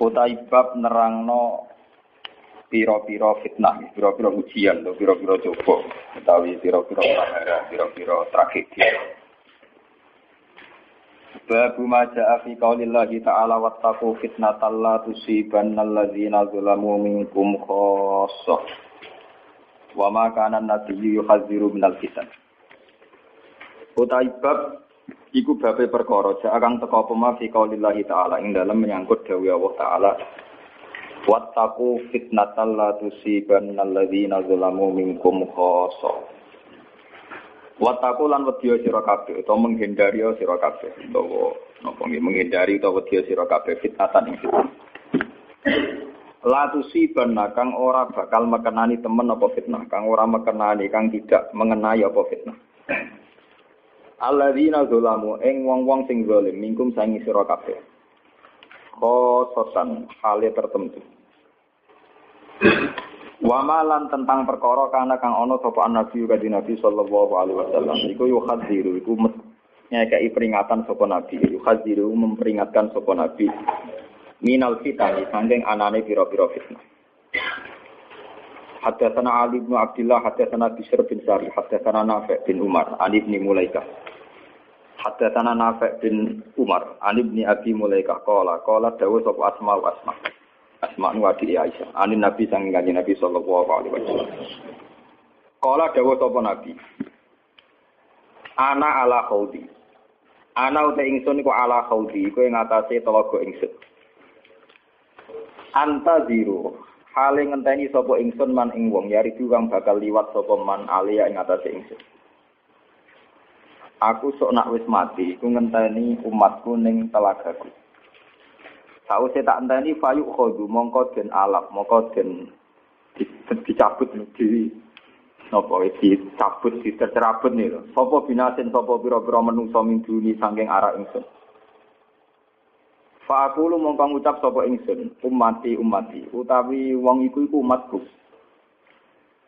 Utai bab nerangno piro-piro fitnah, piro-piro ujian, piro-piro coba, utawi piro-piro kamera, piro-piro tragedi. Babu maja'a fi qaulillahi ta'ala wattaqu fitnatal la tusibanna alladzina zalamu minkum khassah. Wa ma kana an-nabiyyu minal fitan. Utai bab Iku babe perkara akan teko pema fi qaulillahi ta'ala ing dalam menyangkut dawuh Allah taala Wattaqu fitnatal la tusibanna alladzina zalamu minkum khassa. Wattaqu lan wedya sira kabeh utawa menghindari sira kabeh utawa napa menghindari utawa wedya sira kabeh fitnatan ing fitnah. La tusibanna kang ora bakal mekenani temen apa fitnah, kang ora mekenani kang tidak mengenai apa fitnah. Alladzina zalamu ing wong-wong sing zalim mingkum sangi sira kabeh. Khososan hale tertentu. Wamalan tentang perkara kana kang ana sapa nabi kanjeng Nabi sallallahu alaihi wasallam iku yuhadziru iku nyekei peringatan sapa nabi yuhadziru memperingatkan sapa nabi minal fitani sangking anane pira-pira fitnah. Haddatsana Ali bin Abdullah, haddatsana Bishr bin Sari, haddatsana Nafi' bin Umar, Ali bin Mulaikah. Haddatsana Nafi' bin Umar, Ali bin Abi Mulaikah qala, qala dawu sapa Asma wa Asma. Asma nu adi Aisyah. Ani Nabi sang kanjeng Nabi sallallahu alaihi wasallam. Qala dawu sapa Nabi. Ana ala khaudi. Ana uta ingsun iku ala khaudi, iku ing atase telaga ingsun. Anta zero, hale ngenteni sapa ingsun man ing wong yari kang bakal liwat sapa man alia ing atase ingsun. Aku sok nak wis mati, iku ngenteni umatku ning telagaku. Sause tak enteni fayuk khodu mongko den alap, mongko den dicabut di napa dicabut ditercerabut nih lho. Sapa binasin sapa pira-pira menungso min duni saking arah ingsun. Fa aku lu mongko ngucap sapa ingsun, umati umati, utawi wong iku iku umatku.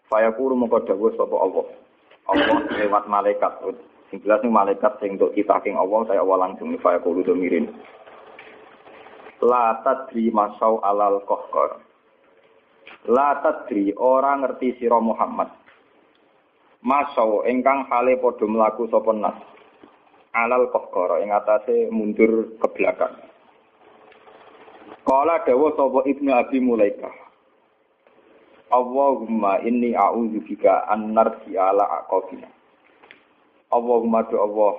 Fa aku lu mongko dawuh sapa Allah. Allah lewat malaikat. Sing jelas nih malaikat sing untuk kita king Allah, saya Allah langsung fa aku lu domirin. La tadri masau alal kohkor. La tadri orang ngerti sira Muhammad. Masau ingkang hale padha mlaku sapa nas. Alal kohkor ing atase mundur ke belakang. Kala dawa sapa Ibnu Abi Mulaikah. Allahumma inni a'udzu bika an narji ala aqabina. Allahumma do Allah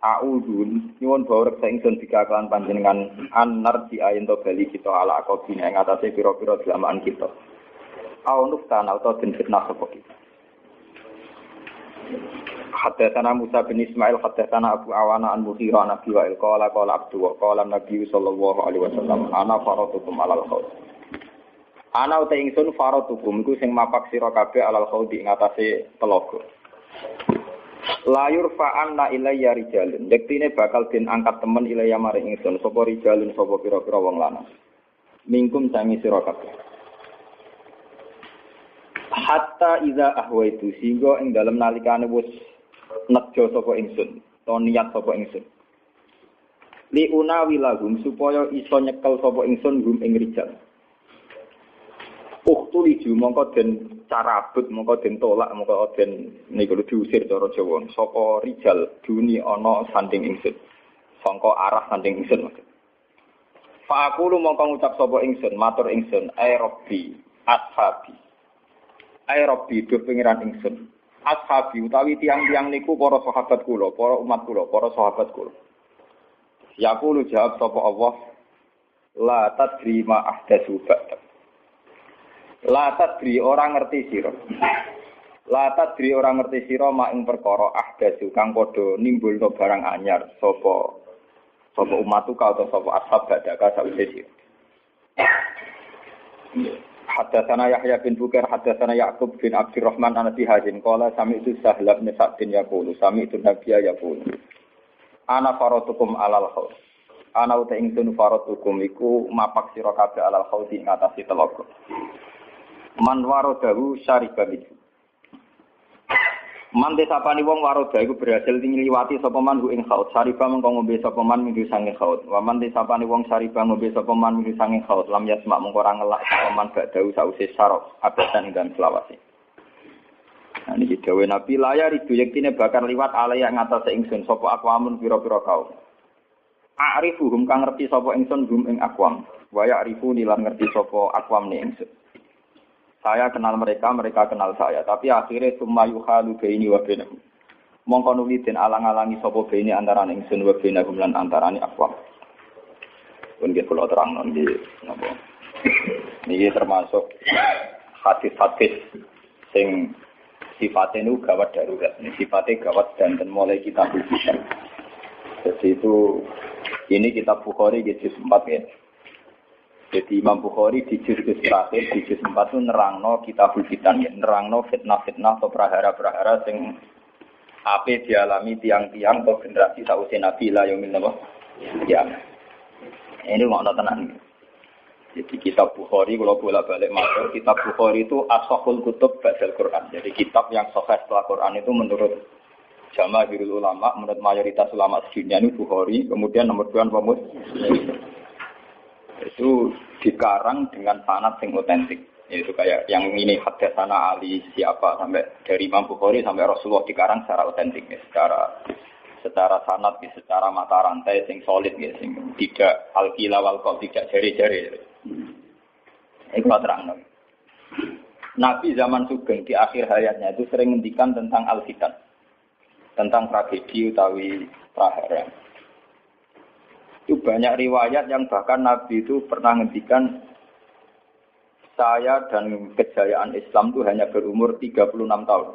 a'udzu nyuwun bawa reksa ingsun bika panjenengan an narji ayen to bali kita ala aqabina ing atase pira-pira delamaan kita. Au nuftana atau den fitnah sapa kita. Haddatsana Musa bin Ismail haddatsana Abu Awana an Mughirah an Abi Wa'il qala qala Abdu wa qala Nabi sallallahu alaihi wasallam ana faratukum alal khaut. Ana uta ingsun faratukum iku sing mapak sira kabeh alal khaut ing atase telaga. Layur fa'anna ilayya rijalun. Yektine bakal den angkat temen ilayya maring ingsun sapa rijalun sapa pira-pira wong lanang. Mingkum sangi sira kabeh. Hatta iza ahwaitu sehingga ing dalam nalikane wis nejo sapa ingsun, to niat sapa ingsun. Li unawi lahum supaya iso nyekel sapa ingsun hum ing rijal. Uktu liju mongko den carabut mongko den tolak mongko den niku diusir cara Jawa. Sapa rijal duni ana sanding ingsun. Sangka arah sanding ingsun. Fa aku lu mongko ngucap sapa ingsun, matur ingsun, ai rabbi, ashabi. Ai rabbi do pengiran ingsun. Ashabi utawi tiang-tiang niku para sahabat kula, para umat kula, para sahabat kula. Yaqulu jawab sapa Allah la tadri ma ahdatsu ba'da. La tadri orang ngerti sira. La tadri orang ngerti sira ma ing perkara ahdatsu kang padha nimbulno barang anyar sapa Sopo umatuka atau sopo ashab badaka sausé sira. Haddatsana Yahya bin Bukar, haddatsana Ya'qub bin Abdurrahman an Abi Hazim qala sami itu Sahlab bin Sa'din yaqulu sami itu Nabiya yaqulu Ana faratukum alal khaus. Ana uta ingsun faratukum iku mapak sira kabeh alal khaus ing atase telaga. Man waradahu syariba minhu. Man desapani wong waroda iku berhasil ngliwati sapa man ing khaut. Sariba mengko ngombe sapa man minggu sange khaut. Wa man desapani wong sariba ngombe sapa man minggu sange khaut. Lam yasma mengko ora ngelak sapa man gak dawuh sause sarok abadan dan selawase. Nah ini dawe Nabi layar itu yaktine bakar liwat alaya ngatas ingsun sapa akwamun pira-pira kaum. A'rifuhum kang ngerti sapa ingsun hum ing akwam. Wa ya'rifu nilan ngerti sapa akwam ni ingsun. Saya kenal mereka, mereka kenal saya. Tapi akhirnya summa yuhalu baini wa bainahum. Mongko nuli alang-alangi sapa baini antara ingsun wa bainahum lan antarane akwam. Pun nggih kula terangno nggih napa. Niki termasuk hadis-hadis sing sifatnya itu gawat darurat. Ini sifatnya gawat dan, dan mulai kita bisa. Jadi itu ini kita Bukhari di juz 4 ya. Jadi Imam Bukhari di juz terakhir di juz 4 itu nerangno kita fitan ya, nerangno fitnah-fitnah atau prahara-prahara sing apa dialami tiang-tiang atau generasi sausi Nabi lah yang minta Ya. Ini mau tenan. Jadi kitab Bukhari kalau bolak balik masuk kitab Bukhari itu asahul kutub ba'dal Quran. Jadi kitab yang sahih setelah Quran itu menurut jamaah ulama, menurut mayoritas ulama sedunia ini Bukhari, kemudian nomor dua pemus itu dikarang dengan sanat yang otentik. Itu kayak yang ini sana Ali siapa sampai dari Imam Bukhari sampai Rasulullah dikarang secara otentik ya, secara secara sanat ya, secara mata rantai sing solid ya, sing tidak alkila wal tidak jari-jari. Ini terang. Nabi zaman Sugeng di akhir hayatnya itu sering ngendikan tentang al tentang tragedi utawi prahara. Itu banyak riwayat yang bahkan Nabi itu pernah ngendikan saya dan kejayaan Islam itu hanya berumur 36 tahun.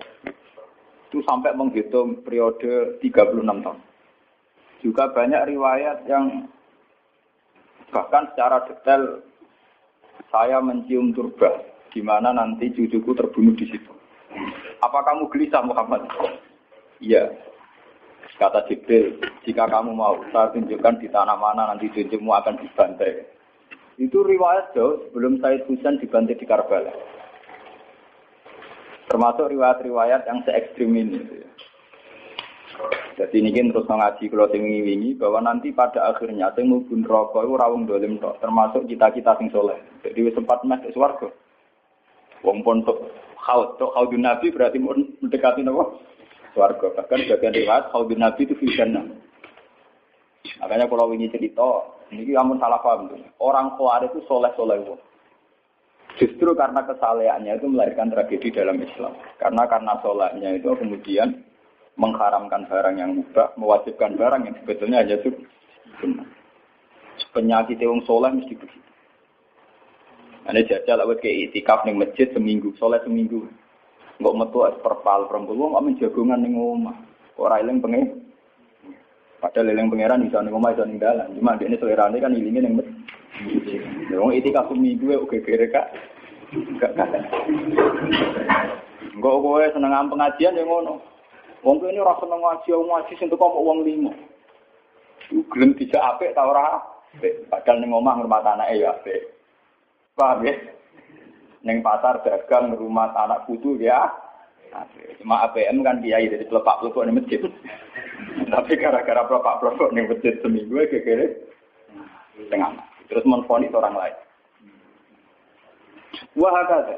Itu sampai menghitung periode 36 tahun. Juga banyak riwayat yang bahkan secara detail saya mencium turba di mana nanti cucuku terbunuh di situ. Apa kamu gelisah Muhammad? Iya. Kata Jibril, jika kamu mau, saya tunjukkan di tanah mana nanti cucumu akan dibantai. Itu riwayat jauh sebelum Said Husain dibantai di Karbala. Termasuk riwayat-riwayat yang se ekstrim ini. Jadi ini kan terus ngaji kalau tinggi ini bahwa nanti pada akhirnya sing mubun rokok itu rawung dolim tok, termasuk kita-kita sing soleh. Jadi sempat masuk swarga. Wong pun tok khaut, tok khaudun nabi berarti mendekati nopo? Swarga. Bahkan bagian riwayat khaudun nabi itu fitnah. Makanya kalau ini cerita, ini kamu salah paham tuh. Orang kuat itu soleh-soleh Justru karena kesalehannya itu melahirkan tragedi dalam Islam. Karena karena solehnya itu kemudian mengharamkan barang yang mubah, mewajibkan barang yang sebetulnya aja tuh Penyakit wong soleh mesti begitu. Ane jajal awet ke itikaf ning masjid seminggu, soleh seminggu. Enggak metu es perpal perempuan, wong amin jagongan ning omah. Ora eling pengen. Padahal eling pangeran bisa ning omah bisa ning dalan. Cuma ini selerane kan ilinge ning masjid. Wong itikaf seminggu ya oke kere kak. Enggak kak. Enggak kowe seneng pengajian ya ngono. Wong ini ora seneng ngaji, ngaji sing teko wong limo. Gelem dijak apik ta ora. Padahal ning omah ngurmat anake ya apik. Paham ya? Ning pasar dagang rumah anak putu ya. Cuma APM kan kiai dari pelepak pelupuk di masjid. Tapi gara-gara pelepak pelupuk di masjid seminggu ya kira tengah. Terus menfonis orang lain. Wah ada.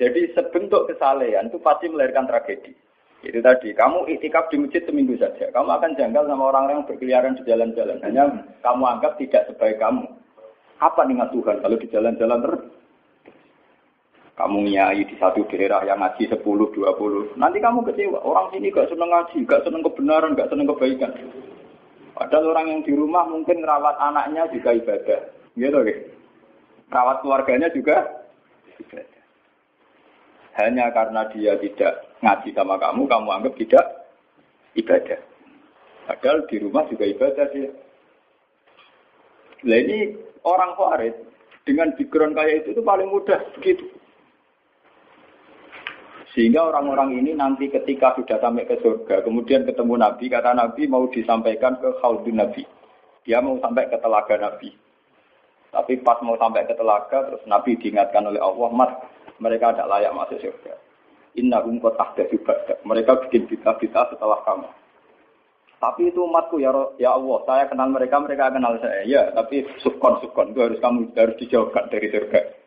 Jadi sebentuk kesalehan itu pasti melahirkan tragedi. Itu tadi, kamu itikaf di masjid seminggu saja. Kamu akan janggal sama orang-orang yang berkeliaran di jalan-jalan. Hanya kamu anggap tidak sebaik kamu. Apa nih Tuhan kalau di jalan-jalan terus? Kamu nyai di satu daerah yang ngaji 10, 20. Nanti kamu kecewa. Orang sini gak seneng ngaji, gak seneng kebenaran, gak seneng kebaikan. Padahal orang yang di rumah mungkin merawat anaknya juga ibadah. Gitu, oke? Rawat keluarganya juga ibadah. Hanya karena dia tidak ngaji sama kamu, kamu anggap tidak ibadah. Padahal di rumah juga ibadah sih. Nah ini orang Khawarij dengan background kayak itu itu paling mudah begitu. Sehingga orang-orang ini nanti ketika sudah sampai ke surga, kemudian ketemu Nabi, kata Nabi mau disampaikan ke Khaldun Nabi. Dia mau sampai ke telaga Nabi. Tapi pas mau sampai ke telaga, terus Nabi diingatkan oleh Allah, Mat, mereka tidak layak masuk surga. Inna qad ahdatsu Mereka bikin kita-kita setelah kamu. Tapi itu umatku ya ya Allah, saya kenal mereka, mereka kenal saya. Ya, tapi sukon sukon itu harus kamu harus dijauhkan dari surga.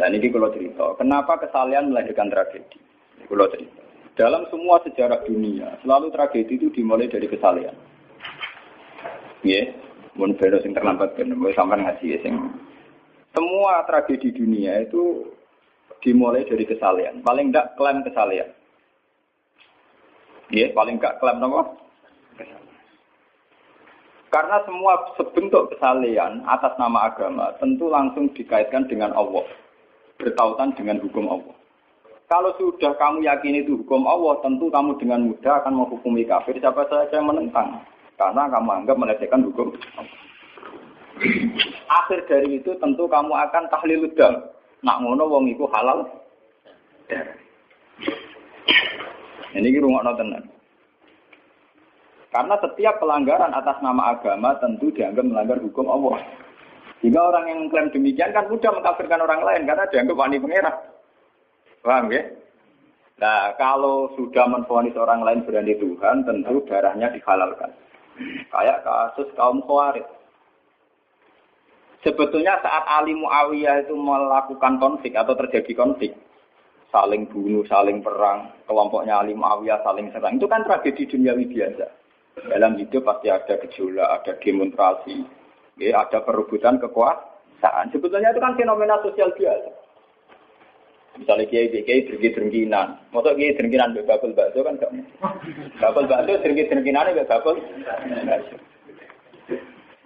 Dan ini kalau cerita, kenapa kesalahan melahirkan tragedi? Kalau cerita. Dalam semua sejarah dunia, selalu tragedi itu dimulai dari kesalahan. Ya, mun beres yang terlambat kan, sampai ngaji ya sing. Semua tragedi dunia itu dimulai dari kesalahan. Paling tidak klaim kesalahan. Ya, paling gak klaim nama. Karena semua sebentuk kesalehan atas nama agama tentu langsung dikaitkan dengan Allah. Bertautan dengan hukum Allah. Kalau sudah kamu yakin itu hukum Allah, tentu kamu dengan mudah akan menghukumi kafir siapa saja yang menentang. Karena kamu anggap melecehkan hukum. Akhir dari itu tentu kamu akan tahlil dam. Nak ngono wong iku halal. Ini rumah tenan. Karena setiap pelanggaran atas nama agama tentu dianggap melanggar hukum Allah. Jika orang yang mengklaim demikian kan mudah mengkafirkan orang lain karena dianggap wani pengerah. Paham ya? Nah, kalau sudah menfonis orang lain berani Tuhan, tentu darahnya dihalalkan. Kayak kasus kaum Khawarij. Sebetulnya saat Ali Muawiyah itu melakukan konflik atau terjadi konflik, saling bunuh, saling perang, kelompoknya Ali Muawiyah saling serang. Itu kan tragedi duniawi biasa. Dalam hidup pasti ada gejolak, ada demonstrasi, ya, ada perebutan kekuasaan. Sebetulnya itu kan fenomena sosial biasa. Misalnya kiai kiai drengki drengkinan, maksud kiai drengkinan be bakul bakso kan gak bakul bakso drengki drengkinan be bakul.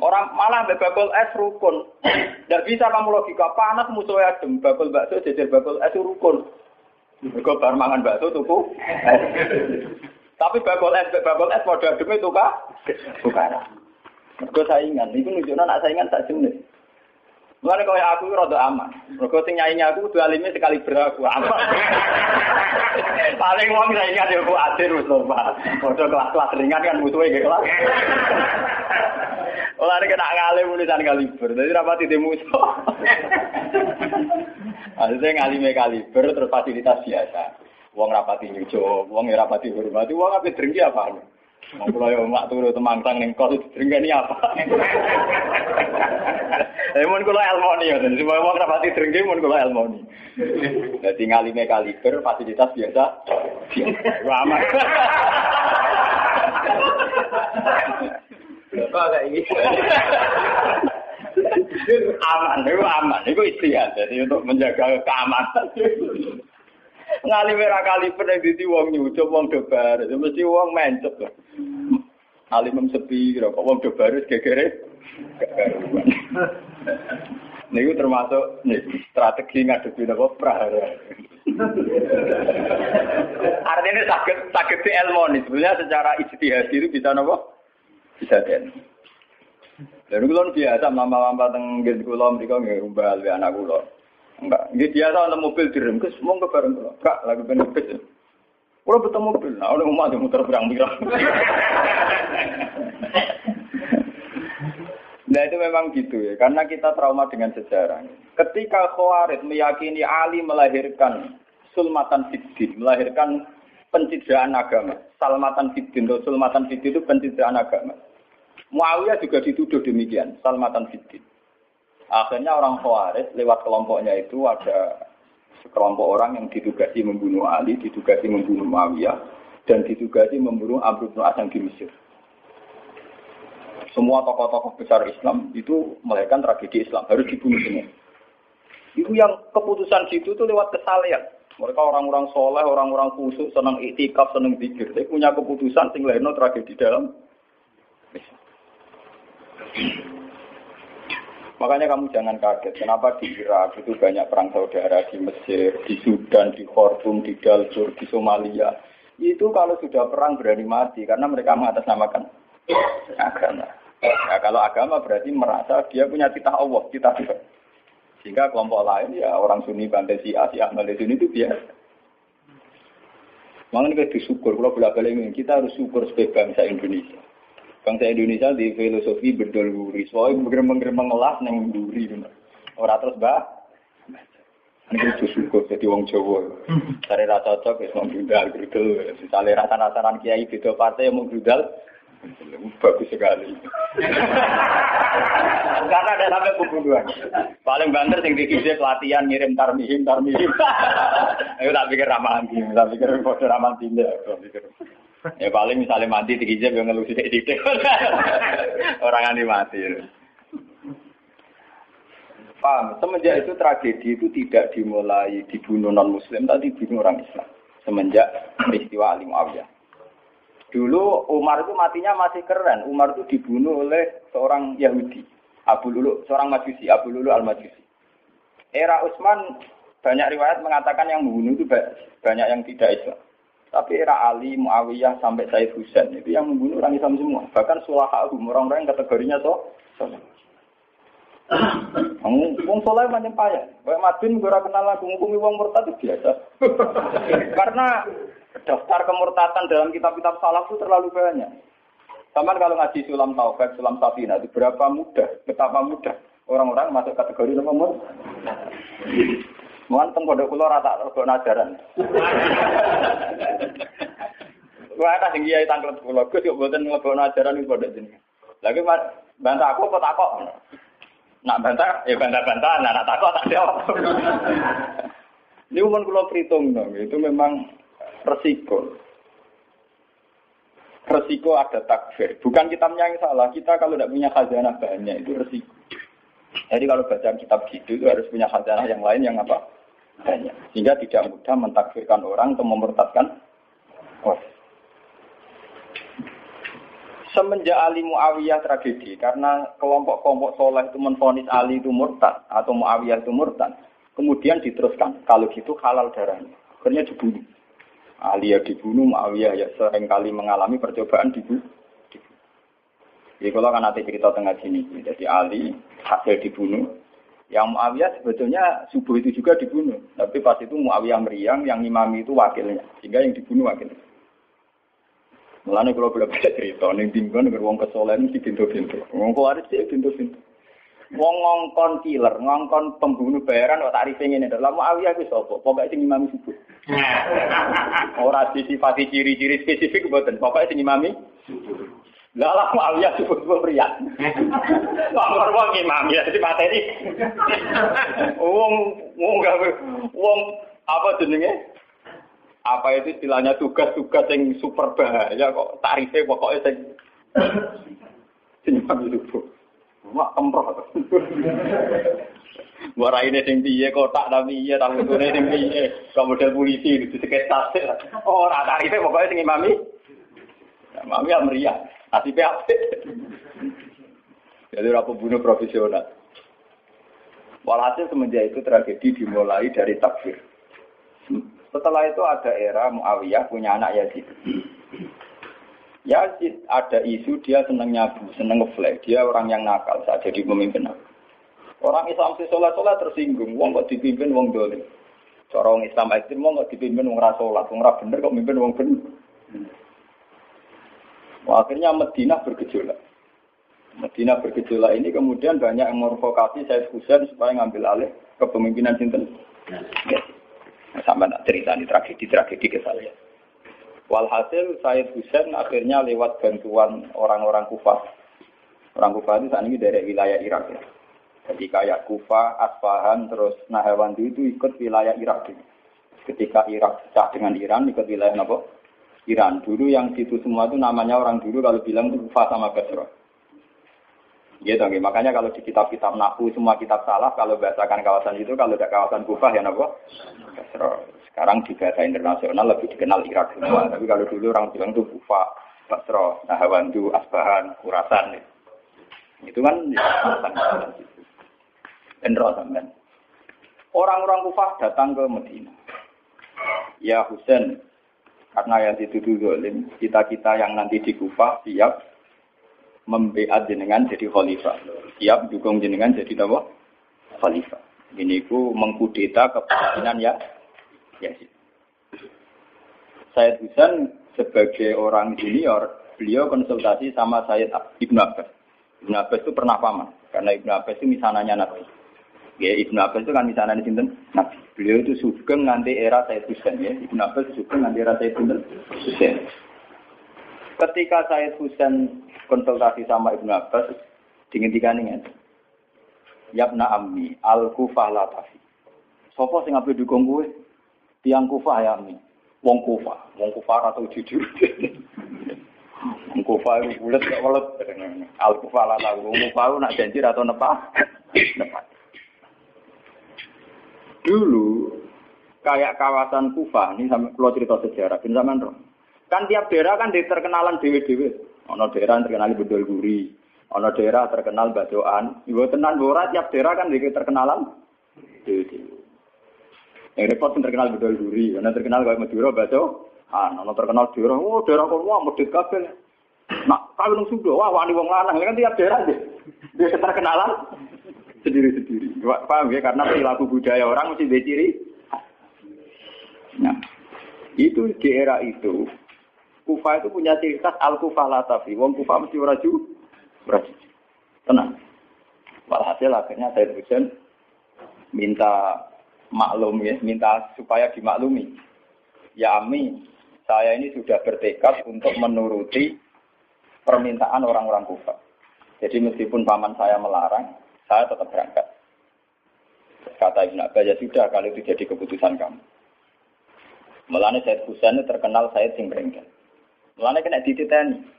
Orang malah be bakul es rukun. Tidak bisa kamu logika panas musuhnya adem bakul bakso jajar bakul es rukun. Mereka bar mangan bakso tuku. Tapi bakul es, bakul es pada adem itu kah? Bukan. Mereka saingan. Itu nunjuknya nak saingan tak jenis. Mulane kau aku rada aman. Mergo sing nyaingi aku kudu alime sekali beraku aman. Paling wong saingan yo ku adir Mustafa. Padha kelas-kelas ringan kan musuhe ge kelas. Nek kena ngalim tulisan kaliber. Dadi rapati di musuh. Ada ngalime kaliber terus fasilitas biasa. Wong rapati nyujo, wong rapati hormati, wong apa drengki apa? Mau pulau ya mak turu temangsang ning kos drengki apa? Eh mun kula elmoni ya, jadi semua wong rapati drengki mun kula elmoni. Dadi ngalime kaliber fasilitas biasa. Wah aman. Kok kayak ini? aman, itu aman, itu istihad. Jadi untuk menjaga keamanan. Ngali merah kali pernah di wong nyucup wong debar, mesti wong mencet. Alimem sepi, kok wong debar gegere karuan. Niku termasuk nih strategi ngadepi apa prahara. Artinya sakit sakit di elmoni sebenarnya secara ijtihad itu bisa nopo bisa kan. Lalu kulon biasa lama-lama tenggen kulon mereka nggak anak kulon. Enggak, dia biasa ada mobil direm, kes mau ke bareng kok. Kak, lagi pengen kes. Kalau betul mobil, nah udah mau mati muter berang-berang. Nah itu memang gitu ya, karena kita trauma dengan sejarah. Ketika Khawarij meyakini Ali melahirkan sulmatan fiddin, melahirkan pencitraan agama. Salmatan fiddin, atau sulmatan fiddin itu pencitraan agama. Muawiyah juga dituduh demikian, salmatan fiddin. Akhirnya orang Khawarij lewat kelompoknya itu ada sekelompok orang yang ditugasi membunuh Ali, ditugasi membunuh Muawiyah, dan ditugasi membunuh Abu bin As di Mesir. Semua tokoh-tokoh besar Islam itu melahirkan tragedi Islam, harus dibunuh semua. Itu yang keputusan situ itu lewat kesalahan. Mereka orang-orang soleh, orang-orang kusuk, senang itikaf, senang pikir. Dia punya keputusan sing tragedi dalam. Makanya kamu jangan kaget, kenapa di Irak itu banyak perang saudara, di Mesir, di Sudan, di Khartoum, di Darfur, di Somalia. Itu kalau sudah perang berani mati, karena mereka mengatasnamakan agama. Nah, kalau agama berarti merasa dia punya titah Allah, titah Tuhan. Sehingga kelompok lain ya orang Sunni bantai si si Ahmad Sunni itu biasa. Makanya kita disyukur, kalau bolak ini, kita harus syukur sebagai bangsa Indonesia. Bangsa Indonesia di filosofi berdol guri, soalnya bergeremeng-geremeng ngelas neng duri. Orang terus bah, ini itu syukur jadi wong Jawa. Cari rasa cocok, ya mau grudal, grudal. Misalnya rasa-rasaran kiai beda partai yang mau grudal, bagus sekali. Karena ada sampai pembunuhan. Paling banter sing dikisi pelatihan ngirim tarmihim tarmihim. Ayo tak pikir ramalan gini, tak pikir bodoh ramalan tindak. Ya paling misalnya mati dikisi yang ngelusi titik Orang yang mati. Paham? Semenjak itu tragedi itu tidak dimulai dibunuh non Muslim, tapi dibunuh orang Islam. Semenjak peristiwa Ali Muawiyah. Dulu Umar itu matinya masih keren. Umar itu dibunuh oleh seorang Yahudi. Abu Lulu, seorang Majusi, Abu Lulu al-Majusi. Era Utsman banyak riwayat mengatakan yang membunuh itu banyak yang tidak Islam. Tapi era Ali, Muawiyah sampai Said Husain itu yang membunuh orang Islam semua. Bahkan sulahahum orang-orang yang kategorinya so, soleh. Wong soleh macam payah. Kayak Madin gue kenal aku ngukumi wong murtad itu biasa. Karena daftar kemurtatan dalam kitab-kitab salaf itu terlalu banyak. Sama kalau ngaji sulam taufik, sulam safina itu berapa mudah, betapa mudah orang-orang masuk kategori nomor Mohon teng pondok kula rata rego ajaran. Wah, ada sing kiai tanglet kula, Gus yo mboten nglebokno ajaran ing pondok jenengan. Lagi bantah aku apa takok? Nak bantah, ya bantah-bantah, nah, nak takok tak jawab. Ini umum kula perhitung dong, itu memang resiko. Resiko ada takfir. Bukan kitabnya yang salah. Kita kalau tidak punya khazanah banyak itu resiko. Jadi kalau baca kitab gitu itu harus punya khazanah yang lain yang apa? Banyak. Sehingga tidak mudah mentakfirkan orang atau memurtadkan oh. Semenjak Ali Muawiyah tragedi, karena kelompok-kelompok soleh itu menfonis Ali itu murtad atau Muawiyah itu murtad, kemudian diteruskan, kalau gitu halal darahnya. Akhirnya dibunuh. Ali ya dibunuh, Muawiyah ya sering kali mengalami percobaan dibunuh. Jadi kalau kan nanti cerita tengah sini, jadi Ali hasil dibunuh, yang Muawiyah sebetulnya subuh itu juga dibunuh, tapi pas itu Muawiyah meriang, yang imami itu wakilnya, sehingga yang dibunuh wakilnya. Mulanya kalau boleh baca cerita, nih tinggal nih wong kesolehan mesti pintu-pintu, wong kuaris sih pintu-pintu. Wong ngongkon killer, ngongkon pembunuh bayaran, kok tarif ini. Lalu Muawiyah itu sopo, pokoknya sing imami subuh. Ora disifati ciri-ciri spesifik mboten, pokoke sing imami. Lah lah Muawiyah cukup pria. Wong wong imam ya dadi materi. Wong wong gawe wong apa jenenge? Apa itu istilahnya tugas-tugas yang super bahaya kok tarifnya pokoknya sing sing subuh. Mak kemproh. Wara ini sing piye kotak ta piye ta lutune sing piye. Model polisi di sekitar. Oh, ora tarife pokoke sing imami. Mami ya meriah. Nasibe apik. Jadi ora pembunuh profesional. Walhasil semenjak itu tragedi dimulai dari takfir. Setelah itu ada era Muawiyah punya anak Yazid. Yazid ada isu dia seneng nyabu, seneng ngeflag. Dia orang yang nakal saat jadi pemimpin. Orang Islam si sholat sholat tersinggung, wong kok dipimpin wong dolim. Cara orang Islam ekstrim wong kok dipimpin wong rasolat, wong bener kok mimpin wong bener. Wah, akhirnya Medina bergejolak. Medina bergejolak ini kemudian banyak yang mervokasi Said Husain supaya ngambil alih kepemimpinan Sinten. Sampai nak cerita ini tragedi-tragedi ke saya. Walhasil Said Husain akhirnya lewat bantuan orang-orang Kufah. Orang Kufah itu saat ini dari wilayah Irak ya. Jadi kayak Kufa, Asfahan, terus Nahawandi itu ikut wilayah Irak. Ketika Irak pecah dengan Iran, ikut wilayah apa? Iran. Dulu yang situ semua itu namanya orang dulu kalau bilang itu Kufa sama Basra. Gitu, okay. makanya kalau di kitab-kitab Nahu semua kitab salah kalau bahasakan kawasan itu kalau ada kawasan Kufa ya? Basra. Sekarang di bahasa internasional lebih dikenal Irak semua. Tapi kalau dulu orang bilang itu Kufa, Basra, Nahawandu, Asbahan, Kurasan. Itu kan ya, kawasan Endro sampean. Orang-orang Kufah datang ke Medina. Ya Husain, karena yang dituduh dolim, kita-kita yang nanti di Kufah siap membeat jenengan jadi khalifah. Siap dukung jenengan jadi apa? Khalifah. Ini ku mengkudeta kepemimpinan ya Yazid. Said Husain sebagai orang junior, beliau konsultasi sama Sayyid Ibn Abbas. Ibn Abbas itu pernah paman, karena Ibn Abbas itu misalnya Nabi. Ya, Ibn Abbas itu kan misalnya sini Nabi. Beliau itu sugeng nanti era Sayyid Husain ya. Ibn Abbas sugeng nanti era Sayyid Husain. Ketika Sayyid Husain konsultasi sama Ibn Abbas, dingin tiga nih Yabna ammi, al-kufah latafi. Sopo sing ape dukung gue? Tiang kufah ya ammi. Wong kufah, wong kufah atau jujur. Wong kufah itu bulat gak welet. Al-kufah latafi. Wong kufah nak janji atau nepah? Nepah. Dulu kayak kawasan Kufah, ini sampai kalau cerita sejarah, bin zaman roh. Kan tiap daerah kan di terkenalan dewe-dewe. Ono daerah terkenal bedol guri, ono daerah terkenal badoan. Ibu tenan bora tiap daerah kan di terkenalan dewe-dewe. Yang repot terkenal bedol guri, ono terkenal kayak Madura bado. Ah, ono terkenal daerah, oh daerah kono wah medit kabel. Nak kawin sudah, wah wani wong lanang, kan tiap daerah deh. Dia terkenalan sendiri-sendiri. Paham ya? Karena perilaku budaya orang mesti beciri. Nah, itu di era itu, Kufa itu punya ciri khas al-Kufa latafi. Wong Kufa mesti raju, raju. Tenang. Walhasil akhirnya saya Husain minta maklum ya, minta supaya dimaklumi. Ya Ami, saya ini sudah bertekad untuk menuruti permintaan orang-orang Kufa. Jadi meskipun paman saya melarang, saya tetap berangkat. Kata Ibn Abbas, ya sudah, kalau itu jadi keputusan kamu. Melani Said Husain terkenal Said sing Melani kena dititeni.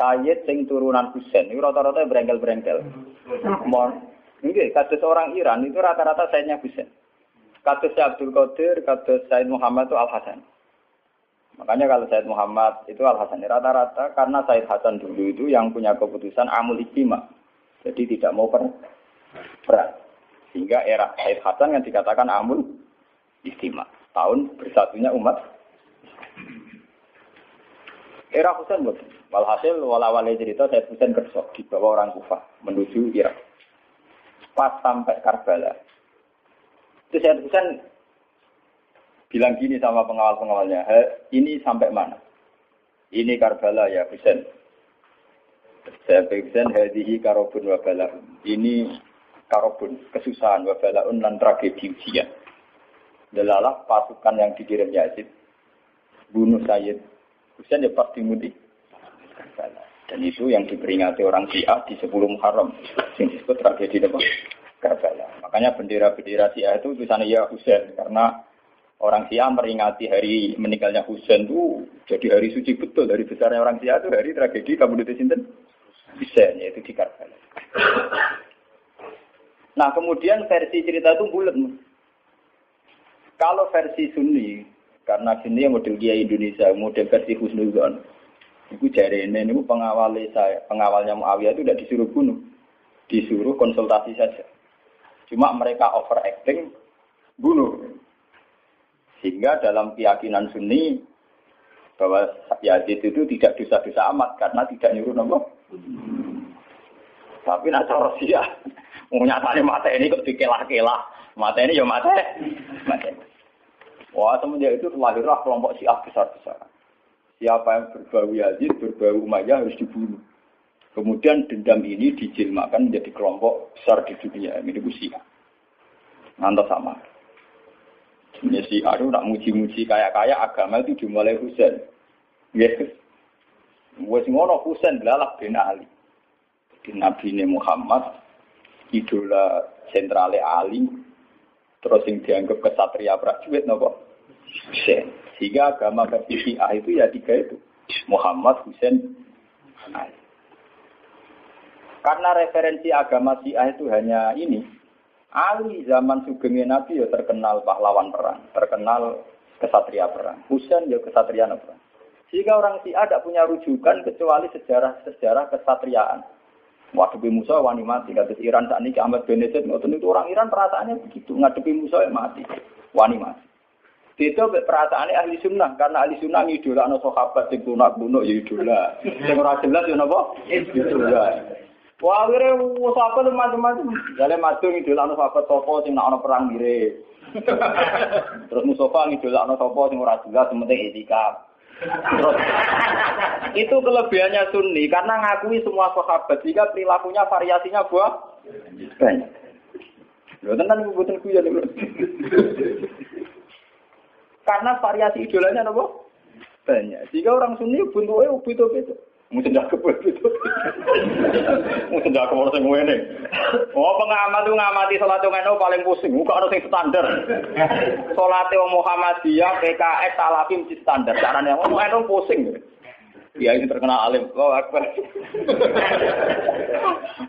Said sing turunan Husain, itu rata-rata berengkel-berengkel. Ini kasus orang Iran itu rata-rata Saidnya Husain. Kasus Abdul Qadir, kasus Said Muhammad itu Al-Hasan. Makanya kalau Said Muhammad itu Al-Hasan rata-rata karena Said Hasan dulu itu yang punya keputusan amul istima. Jadi tidak mau per perang. Sehingga era Said Hasan yang dikatakan amul istimewa. Tahun bersatunya umat. Era Husain belum. Walhasil walawale cerita Said Husain kersok di bawah orang Kufah menuju Irak. Pas sampai Karbala. Itu Said Husain bilang gini sama pengawal-pengawalnya, ini sampai mana? Ini Karbala ya Husain. Saya Husain hadihi karobun wa Ini karobun, kesusahan wa balaun dan tragedi ujian. Delalah pasukan yang dikirim Yazid bunuh Sayyid Husain ya pasti mudik. Dan itu yang diperingati orang Syiah di sebelum Muharram. Yang disebut tragedi apa? Karbala. Makanya bendera-bendera Syiah itu tulisannya ya Husain karena orang Syiah meringati hari meninggalnya Husain itu jadi hari suci betul dari besarnya orang Syiah itu hari tragedi kamu di Sinten Husain yaitu di Karbala. Nah kemudian versi cerita itu bulat. Kalau versi Sunni, karena sini model dia Indonesia, model versi Husnuzon, itu jari ini, ini pengawal saya, pengawalnya Muawiyah itu tidak disuruh bunuh, disuruh konsultasi saja. Cuma mereka overacting, bunuh. Sehingga dalam keyakinan Sunni, bahwa Yazid itu tidak dosa-dosa amat karena tidak nyuruh nopo. Tapi nak cara Nyatanya mata ini kok dikelah-kelah. Mata ini ya mata. mata. Wah semenjak itu lahirlah kelompok Syiah besar-besar. Siapa yang berbau Yazid, berbau Umayyah harus dibunuh. Kemudian dendam ini dijilmakan menjadi kelompok besar di dunia. Ini itu. Ngantos sama. Sebenarnya Syiah itu nak muji-muji kaya-kaya agama itu dimulai Husain. Yes. Wes ngono Husain belalah bin Ali. Di Nabi Muhammad idola sentrale Ali terus yang dianggap kesatria prajurit nopo? Hussein. Sehingga agama versi Syiah itu ya tiga itu. Muhammad Hussein Ali karena referensi agama Syiah itu hanya ini. Ali zaman sugengnya Nabi ya terkenal pahlawan perang. Terkenal kesatria perang. Hussein ya kesatria perang. Sehingga orang Syiah tidak punya rujukan kecuali sejarah-sejarah kesatriaan Ngadepi Musa wani mati. Kata Iran saat ini Ahmad Benedit ngotot itu orang Iran perasaannya begitu. Ngadepi Musa ya mati. Wani mati. Itu perasaan ahli sunnah karena ahli sunnah idola no sahabat sing tunak kuno ya idola. Sing ora jelas ya napa? Idola. Wah, akhirnya sahabat macam-macam. Jale madung idola no sahabat topo sing nak perang mirip. Terus Mustafa idola no topo sing ora jelas penting etika. Itu kelebihannya Sunni karena ngakui semua sahabat jika perilakunya variasinya buah banyak. Lho tenan iku boten kuyon karena variasi idolanya nopo banyak. Jika orang Sunni bentuknya ubit-ubit. Mungkin kebel itu. Mungkin tidak kebel sing ngene. Oh pengamat tuh ngamati salat ngono paling pusing. Muka ono sing standar. Salate Muhammadiyah, PKS, Salafim di standar. Carane ngono pusing. Dia ini terkenal alim. Oh, akbar.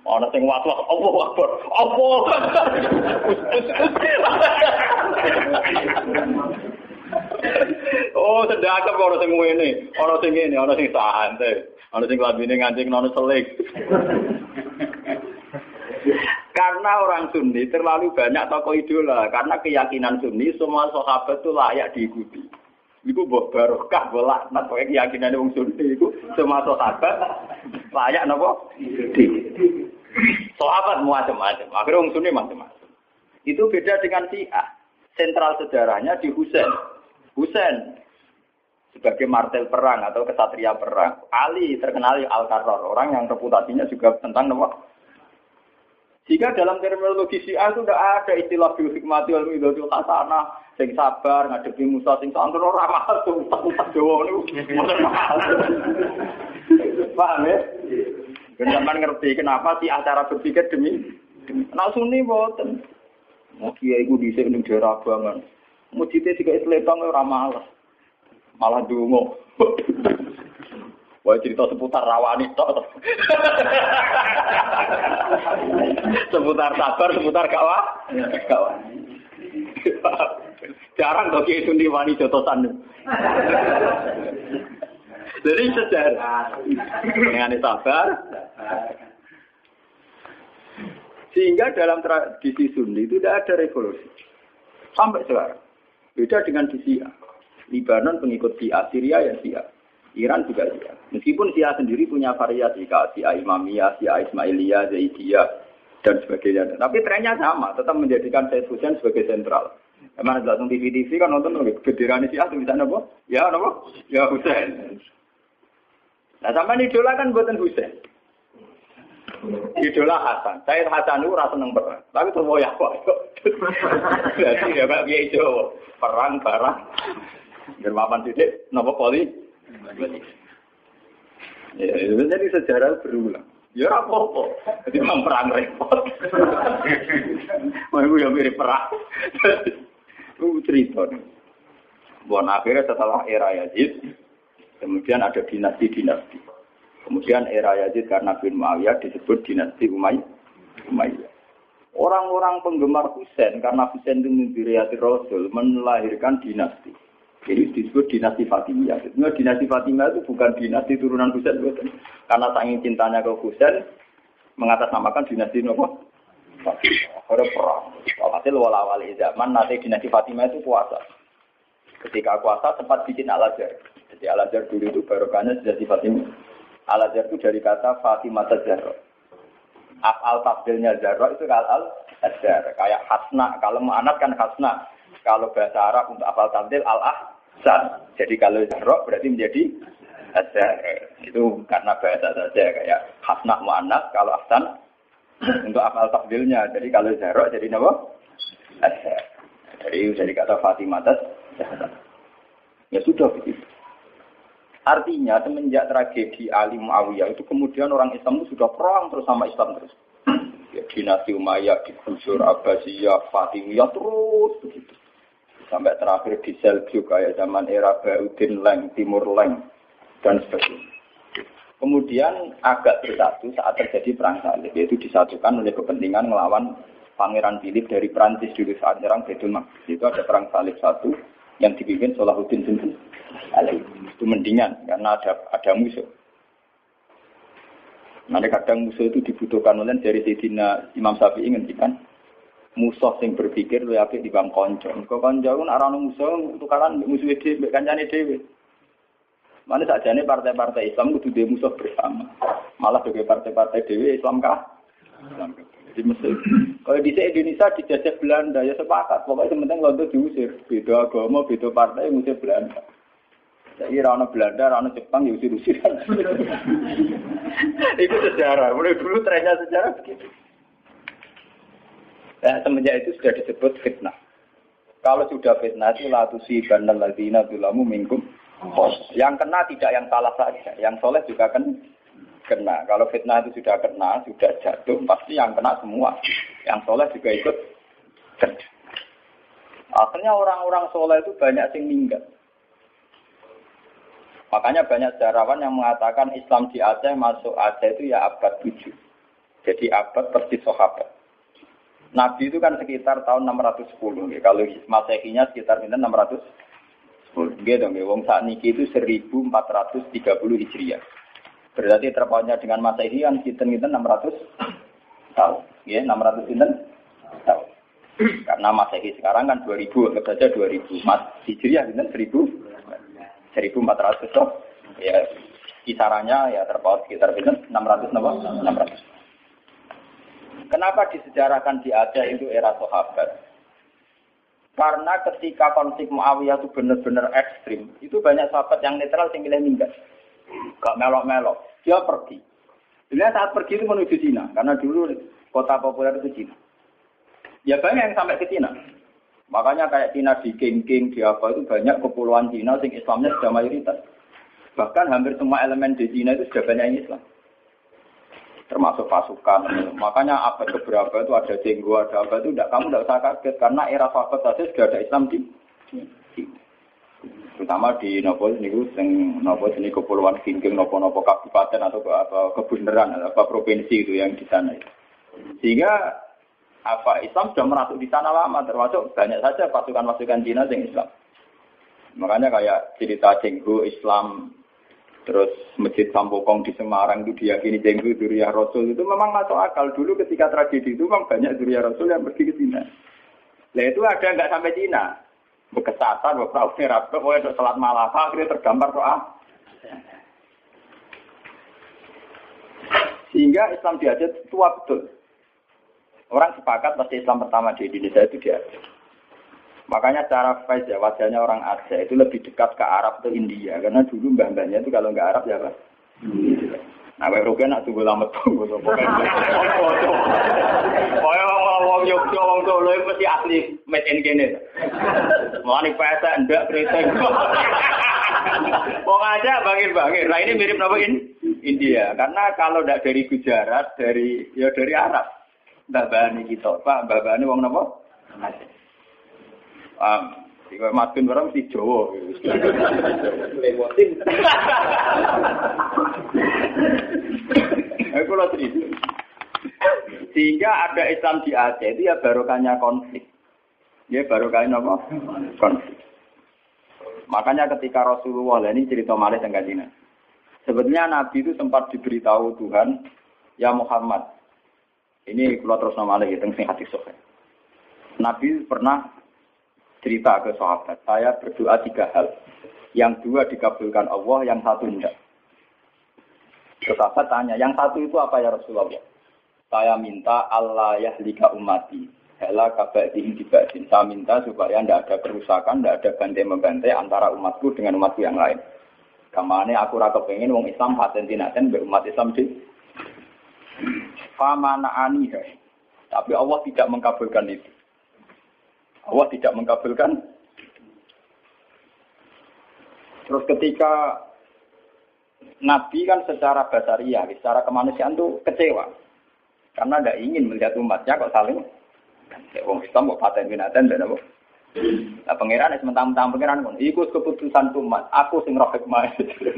Ana sing watwah, Allah akbar. Allah. Oh, sedekap ora sing ngene, ana sing ngene, ana sing santai, ana sing lambene ngancing nono selik. karena orang Sunni terlalu banyak tokoh idola, karena keyakinan Sunni semua sahabat itu layak diikuti. Iku mbok barokah bolak nak pokoke keyakinan wong Sunni iku semua sahabat layak? Di. Sahabat macam-macam, akhirnya wong Sunni macam-macam. Itu beda dengan Syiah. Sentral sejarahnya di Husain. Husain sebagai martel perang atau kesatria perang. Ali terkenal al karor orang yang reputasinya juga tentang nama. Jika dalam terminologi Syiah itu tidak ada istilah biohikmati wal midhatul hasanah, sing sabar ngadepi Musa sing santun ora mahal tuh tak Jawa. Paham ya? Kenapa ngerti kenapa sih acara berpikir demi demi. Nah sunni boten. Mau kiai ku dhisik ning daerah banget. Mujite tiga isletong ora malah. Malah dungo. Wah cerita seputar rawani tok. seputar sabar, seputar kawa. Kawa. Jarang kok kiai sundi wani jotosan. Jadi sejarah dengan sabar. Sehingga dalam tradisi Sunni itu tidak ada revolusi. Sampai sekarang. Beda dengan di Sia. Libanon pengikut Sia, Syria ya Sia. Iran juga Sia. Meskipun Sia sendiri punya variasi, kayak Sia Imamiyah, Sia Ismailiyah, Zaidiyah, dan sebagainya. Tapi trennya sama, tetap menjadikan Said Hussein sebagai sentral. Emang langsung TV-TV kan nonton lagi bendera Sia bisa nopo? Ya nopo? Ya Hussein. Nah sama ini kan buatan Hussein. Idola Hasan. Saya Hasan itu rasa seneng perang. Tapi semua ya kok. Jadi ya Pak Kiai Jawa. Perang barang. Germapan titik. Nopo poli. Ya, itu jadi sejarah berulang. Ya apa-apa. Jadi memang perang repot. Mau ya mirip perang. Itu cerita. Buat akhirnya setelah era Yazid, kemudian ada dinasti-dinasti. Kemudian era Yazid karena bin Muawiyah disebut dinasti Umayyah. Orang-orang penggemar Husain karena Husain itu mimpi Rasul melahirkan dinasti. Jadi disebut dinasti Fatimiyah. Sebenarnya dinasti Fatimiyah itu bukan dinasti turunan Husain. Karena saking cintanya ke Husain, mengatasnamakan dinasti apa? Ada perang. Hasil wala-wali zaman nanti dinasti Fatimiyah itu puasa. Ketika puasa sempat bikin al-azhar. Jadi al-azhar dulu itu barokahnya dinasti Fatimiyah. Al-Azhar itu dari kata Fatimah Zahra. Af'al tafdilnya Zahra itu al Azhar. Kayak hasna. Kalau anak kan hasna. Kalau bahasa Arab untuk afal tafdil al-ahsan. Jadi kalau Zahra berarti menjadi Azhar. Itu karena bahasa saja. Kayak hasna mu'anas. Kalau ahsan untuk afal tafdilnya. Jadi kalau Zahra jadi apa? Azhar. Jadi dari kata Fatimah Zahra. Ya sudah begitu. Artinya semenjak tragedi Ali Muawiyah itu kemudian orang Islam itu sudah perang terus sama Islam terus. Ya, dinasti Umayyah, digusur Abbasiyah, Fatimiyah terus begitu. Sampai terakhir di Seljuk kayak zaman era Baudin Leng, Timur Leng, dan sebagainya. Kemudian agak bersatu saat terjadi perang salib, yaitu disatukan oleh kepentingan melawan Pangeran Philip dari Prancis dulu saat nyerang Betul Itu ada perang salib satu yang dipimpin Salahuddin itu mendingan karena ada ada musuh. Nanti kadang musuh itu dibutuhkan oleh dari Sayyidina Imam Syafi'i ngendikan musuh sing berpikir lu apik di bang konco. Kok konco nek ora musuh tukaran musuh dhewe kancane dhewe. Mana saja nih partai-partai Islam kudu dia musuh bersama. Malah bagi partai-partai dewi Islam kah? Jadi mesti kalau di Indonesia dijajah Belanda ya sepakat. Pokoknya penting Londo diusir. Beda agama, beda partai ngusir Belanda. Jadi rana Belanda, rana Jepang ya usir-usir. itu sejarah. Mulai dulu trennya sejarah begitu. Nah, semenjak itu sudah disebut fitnah. Kalau sudah fitnah itu latusi bandal ladina tulamu mingkum yang kena tidak yang salah saja, yang soleh juga kan kena. Kalau fitnah itu sudah kena, sudah jatuh, pasti yang kena semua. Yang soleh juga ikut kena. Akhirnya orang-orang soleh itu banyak yang meninggal. Makanya banyak sejarawan yang mengatakan Islam di Aceh masuk Aceh itu ya abad 7. Jadi abad persis sahabat. Nabi itu kan sekitar tahun 610. Kalau Masehinya sekitar 600 Nggih dong, wong saat niki itu 1430 Hijriah. Berarti terpautnya dengan Masehi kan kita-kita 600 tahun. Ya, 600 sinten tahun. Karena Masehi sekarang kan 2000, anggap saja 2000. Mas Hijriah sinten 1000 1400 toh. Ya, kisarannya ya terpaut sekitar sinten 600 napa? 600. Kenapa disejarahkan di Aceh itu era sahabat? Karena ketika konflik Muawiyah itu benar-benar ekstrim, itu banyak sahabat yang netral yang milih minggat. Gak melok-melok. Dia pergi. Dia saat pergi itu menuju Cina. Karena dulu kota populer itu Cina. Ya banyak yang sampai ke Cina. Makanya kayak Cina di King-King, di apa itu banyak kepulauan Cina sing Islamnya sudah mayoritas. Bahkan hampir semua elemen di Cina itu sudah banyak yang Islam termasuk pasukan. Makanya abad keberapa itu ada jenggo, ada apa itu tidak kamu tidak usah kaget karena era sahabat saja sudah ada Islam di, terutama di nopo ini sing nopo ini kepulauan Kingking nopo nopo kabupaten atau apa kebenaran apa provinsi itu yang di sana. Sehingga apa Islam sudah merasuk di sana lama termasuk banyak saja pasukan-pasukan Cina yang Islam. Makanya kayak cerita Jenggo Islam Terus Masjid Sampokong di Semarang itu diyakini jenggu Duriya Rasul itu memang masuk akal. Dulu ketika tragedi itu memang banyak Duriya Rasul yang pergi ke Cina. Nah itu ada nggak sampai Cina. Bekesatan, beberapa merah, pokoknya untuk selat Malaka, akhirnya tergambar doa. Sehingga Islam di Aceh tua betul. Orang sepakat pasti Islam pertama di Indonesia itu di Aceh. Makanya cara face ya wajahnya orang Aceh itu lebih dekat ke Arab atau India karena dulu mbah-mbahnya itu kalau nggak Arab ya apa? Nah, kayak Rugen nak tunggu lama tunggu sopo kan. Pokoknya wong wong Yogyo wong Solo mesti asli made in kene. Mulane pesa ndak kreteng. Wong aja bangir-bangir. Nah ini mirip apa in India karena kalau ndak dari Gujarat dari ya dari Arab. Mbah Bani kita, Pak, Mbah Bani wong napa? Paham? Jika matun orang mesti Jawa. Lemotin. Aku lo cerita. Sehingga ada Islam di Aceh itu ya barokahnya konflik. Ya barokahnya apa? Konflik. Makanya ketika Rasulullah ini cerita malih tentang. Sebetulnya Nabi itu sempat diberitahu Tuhan, ya Muhammad. Ini kalau terus nama lagi tentang hati sohe. Nabi pernah cerita ke sahabat, saya berdoa tiga hal. Yang dua dikabulkan Allah, yang satu tidak. Sahabat tanya, yang satu itu apa ya Rasulullah? Saya minta Allah ya lika umati. Hela kabak diindibatin. Saya minta supaya tidak ada kerusakan, tidak ada bantai-membantai antara umatku dengan umatku yang lain. Kamane aku rasa pengen wong Islam hasen tinaten berumat Islam di Famana ani Tapi Allah tidak mengkabulkan itu. Allah tidak mengkabulkan. Terus ketika Nabi kan secara basaria, secara kemanusiaan itu kecewa. Karena tidak ingin melihat umatnya kok saling Wong Islam kok paten binatan dan apa? Nah pangeran sementara-mentang pangeran pun ikut keputusan umat. Aku sing roh hikmah.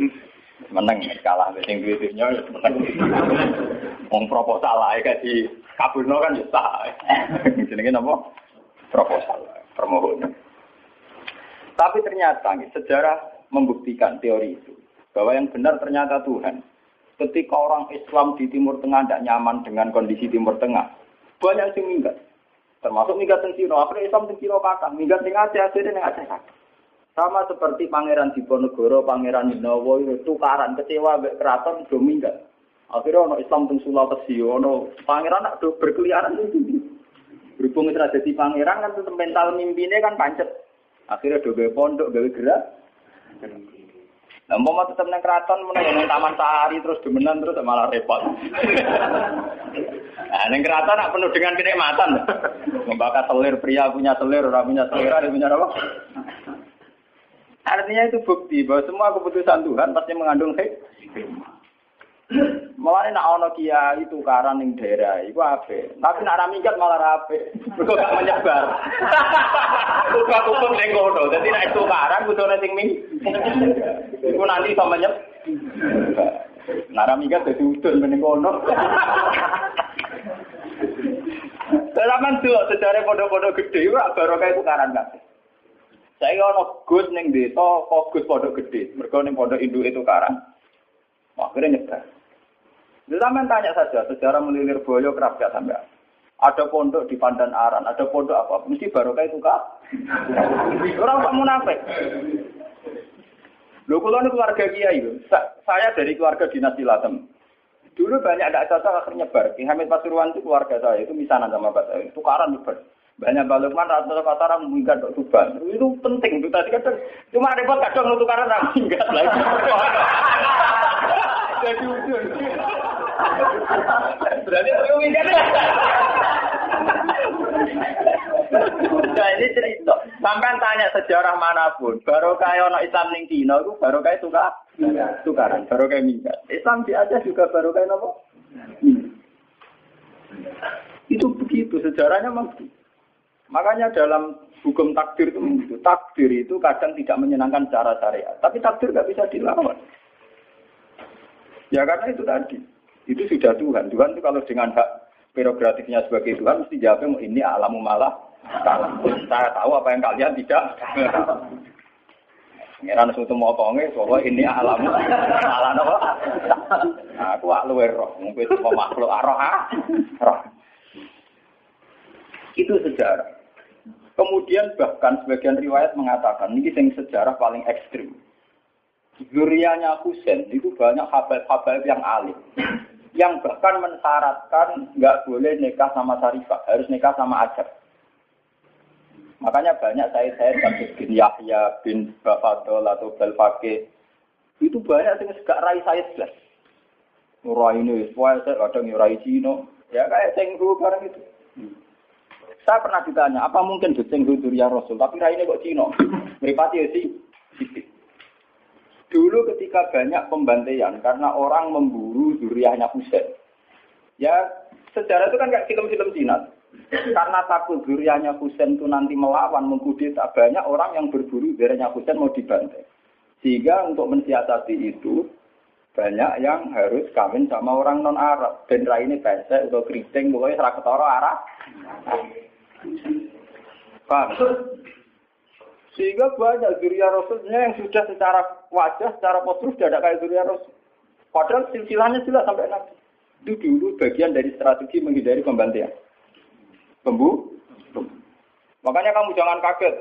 Menang kalah sing duwe-dunya ya menang. Wong proposal ae kasih kabulno kan ya sah. Jenenge napa? proposal, permohonan. Tapi ternyata sejarah membuktikan teori itu bahwa yang benar ternyata Tuhan. Ketika orang Islam di Timur Tengah tidak nyaman dengan kondisi Timur Tengah, banyak yang minggat. Termasuk minggat teng Cina, akhirnya Islam teng Cina kakak, minggat teng Aceh, akhirnya teng Aceh. Sama seperti Pangeran Diponegoro, Pangeran itu tukaran kecewa keraton do minggat. Akhirnya ono Islam teng Sulawesi, ono pangeran nak do berkeliaran itu. Berhubung itu jadi pangeran kan tetap mental mimpinya kan pancet. Akhirnya do gawe pondok, gawe gerak. Nah, mau tetap neng keraton, mau neng taman sehari terus demenan terus malah repot. nah, neng keraton nak penuh dengan kenikmatan. Membakar selir pria punya selir, orang punya selir, ada punya apa? Artinya itu bukti bahwa semua keputusan Tuhan pasti mengandung hikmah. Malah nak ono kiai itu karan ning daerah iku ape. Tapi nak ra minggat malah ape. Mergo gak menyebar. Buka hukum ning kono. Dadi nek tukaran kudune sing ming. Iku nanti iso menyep. Nak ra minggat dadi udun ning kono. Selaman tuh sejarah pondok-pondok gede, baru kayak tukaran kabeh. Saya ono gus neng desa, fokus pondok gede. Mereka neng pondok induk itu karang. Akhirnya nyebar. Zaman tanya saja, sejarah melilir boyo kerap gak sampai. Ada pondok di Pandan Aran, ada pondok apa? Mesti baru kayak itu kak. Orang tak munafik. Lo kalau ini keluarga kiai, saya dari keluarga dinasti Latem. Dulu banyak ada cocok akhirnya nyebar. Ki Hamid Pasuruan itu keluarga saya, itu misanan sama Pak saya. Tukaran nyebar. Banyak balukman rata-rata pasaran minggat dok tuban. Itu penting itu tadi kan cuma repot kadang untuk tak minggat lagi. Jadi ujung. Berarti perlu minggat. Nah ini cerita. Sampai tanya sejarah mana pun, baru kayak Islam ning Cina itu baru kayak tukar, tukaran, baru kayak minggat. Islam di Aceh juga baru kayak apa? Itu begitu sejarahnya memang. Makanya dalam hukum takdir itu begitu. Takdir itu kadang tidak menyenangkan secara syariat. Tapi takdir nggak bisa dilawan. Ya karena itu tadi. Itu sudah Tuhan. Tuhan itu kalau dengan hak prerogatifnya sebagai Tuhan mesti jawabnya ini alamu malah Saya tahu apa yang kalian tidak. Ngeran suatu motonge bahwa ini alamu ala apa? Aku luwe roh, mungkin itu makhluk roh roh. Itu sejarah. Kemudian bahkan sebagian riwayat mengatakan ini yang sejarah paling ekstrim. Zurianya Husain itu banyak habaib-habaib yang alim. Yang bahkan mensyaratkan nggak boleh nikah sama Sarifah, harus nikah sama Ajab. Makanya banyak saya saya Sabit bin Yahya bin Bafadol atau Belfake itu banyak yang suka rai saya jelas. Nurai ini, saya kadang nyurai Cino, ya kayak Cenggu barang itu. Saya pernah ditanya, apa mungkin Beceng ya Rasul, tapi raine kok Cina? Meripati ya sih. Dulu ketika banyak pembantaian karena orang memburu duriahnya Husain. Ya, sejarah itu kan kayak film-film Cina. Karena takut duriahnya Husain itu nanti melawan, mengkudeta, banyak orang yang berburu duriahnya Husain mau dibantai. Sehingga untuk mensiasati itu, banyak yang harus kawin sama orang non Arab. Dan ini pesek atau keriting, pokoknya serah ketara Arab. Paham? Sehingga banyak zuriya Rasulnya yang sudah secara wajah, secara postur sudah ada kayak zuriya Rasul. Padahal silsilahnya jelas sampai Nabi. Itu dulu bagian dari strategi menghindari pembantaian. Pembu? Makanya kamu jangan kaget.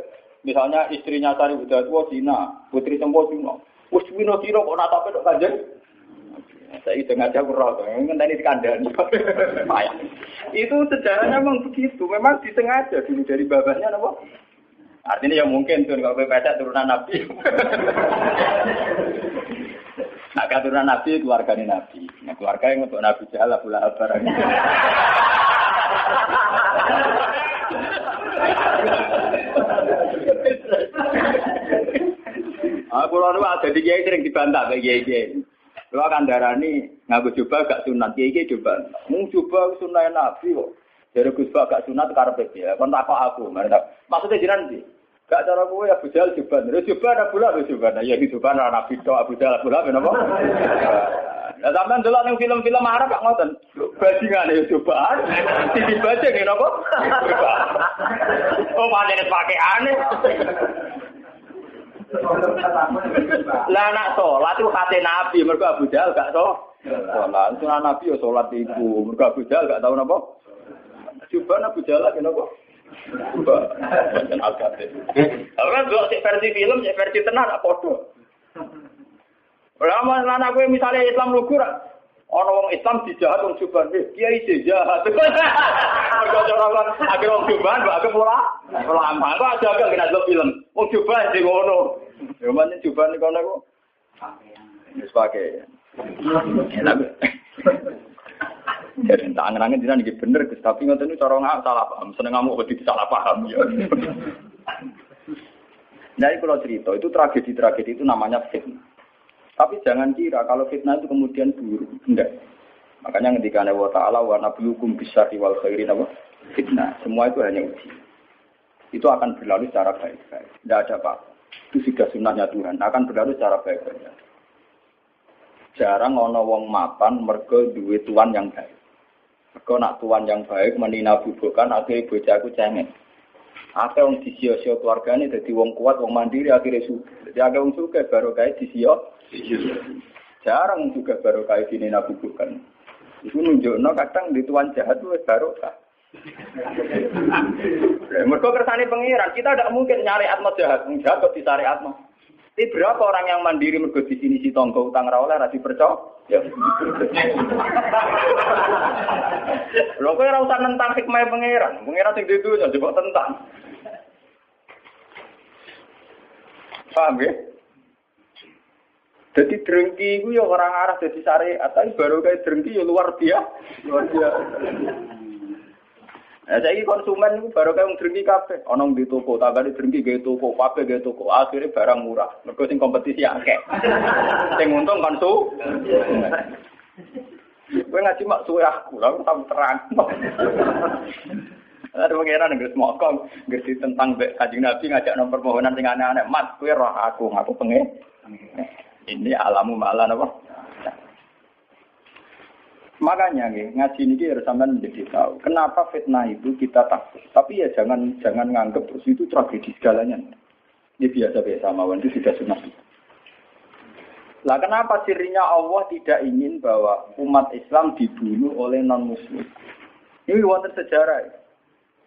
Misalnya istrinya Sari Buddha tua Cina, putri Sempo Cina. Wes Cina Cina kok nata pedok kanjeng? Saya itu ngajak kurang, tadi dikandani. itu sejarahnya memang begitu, memang disengaja dulu dari babahnya, apa? Artinya ya mungkin tuh kalau pesek turunan Nabi. nah, turunan Nabi keluarga Nabi. Nah, keluarga yang untuk Nabi Abu Lahab barang. Aku lalu ada di kiai sering dibantah kayak kiai Kalau akan darah ini ngaku coba gak sunat, kiai kiai coba. Mau coba sunat nabi kok. Dari Gus gak sunat karena ya. Kon tak aku. Maksudnya jiran sih. Gak cara gue ya Jahal coba. Terus coba ada pula coba. Nah ya gitu kan nabi to Abu Jahal pula kenapa? Nah sampean dulu ning film-film Arab kok ngoten. Bajingan ya. Sisi baca ngene apa? Oh panen pakai aneh. Lah nak sholat itu hati Nabi, mereka Abu Jahal gak. Sholat, sunnah Nabi ya sholat ibu, mereka Abu Jahal gak tahu napa. Coba Abu Jahal lagi napa. Ora kok sik versi film, sik versi tenan apa padha. Lama lan aku misalnya Islam lugu Ana wong Islam dijahat wong Juban, eh kiai jahat. Mergo cara kan akhir wong Juban mbak aku pola. Pola ampang kok aja gak kena film. Wong Juban sing ngono. Ya men Juban kono kok. Wis pakai. Jadi tak angen-angen dina niki bener tapi ngoten niku cara ngak salah paham, seneng ngamuk wedi salah paham ya. Nah, kalau cerita itu tragedi-tragedi itu namanya fitnah. Tapi jangan kira kalau fitnah itu kemudian buruk, enggak. Makanya ketika Allah Ta'ala wa nablukum bisa wal khairin apa? Fitnah. Semua itu hanya uji. Itu akan berlalu secara baik-baik. Tidak ada apa. Itu sudah sunnahnya Tuhan. Akan berlalu secara baik-baik. Jarang ono wong mapan mergo duwe tuan yang baik. Mergo nak tuan yang baik menina bubukan akhirnya bojaku cengeng. Ake wong disio-sio keluargane dadi wong kuat, wong mandiri akhirnya suka. Jadi ake wong suka baru kayak disio. Jarang juga baru gini bubukan. Itu nunjukno kadang di tuan jahat itu baru kah. Mereka kersane pengiran, kita tidak mungkin nyari atma jahat, jahat kok disari atma. Tapi berapa orang yang mandiri mergo di sini si tonggo utang rawoleh rasi percaya? Ya. Lho kowe ora usah nentang hikmah pangeran. Pangeran sing didunya coba tentang. Paham ya? Jadi drengki itu ya orang arah jadi syariat, tapi baru kayak drengki ya luar biasa. Luar biasa. Nah, saya konsumen itu baru kayak drengki kafe. Onong di toko, tak ada drengki gaya toko, kafe gaya toko. Akhirnya barang murah. Mereka sing kompetisi akeh. sing untung konsu. Gue ngaji mak suwe aku, lalu tahu terang. Ada pengiran yang semua kong, ngerti tentang kajian nabi ngajak nomor permohonan sing aneh-aneh. Mat, gue roh aku, ngaku pengen. Ini alamu malah apa? Makanya nih, ngaji ini harus sampai menjadi tahu. Kenapa fitnah itu kita takut. Tapi ya jangan jangan nganggap terus itu tragedi segalanya. Ini biasa-biasa mawon itu sudah sunnah. Lah kenapa sirinya Allah tidak ingin bahwa umat Islam dibunuh oleh non muslim? Ini wonten sejarah.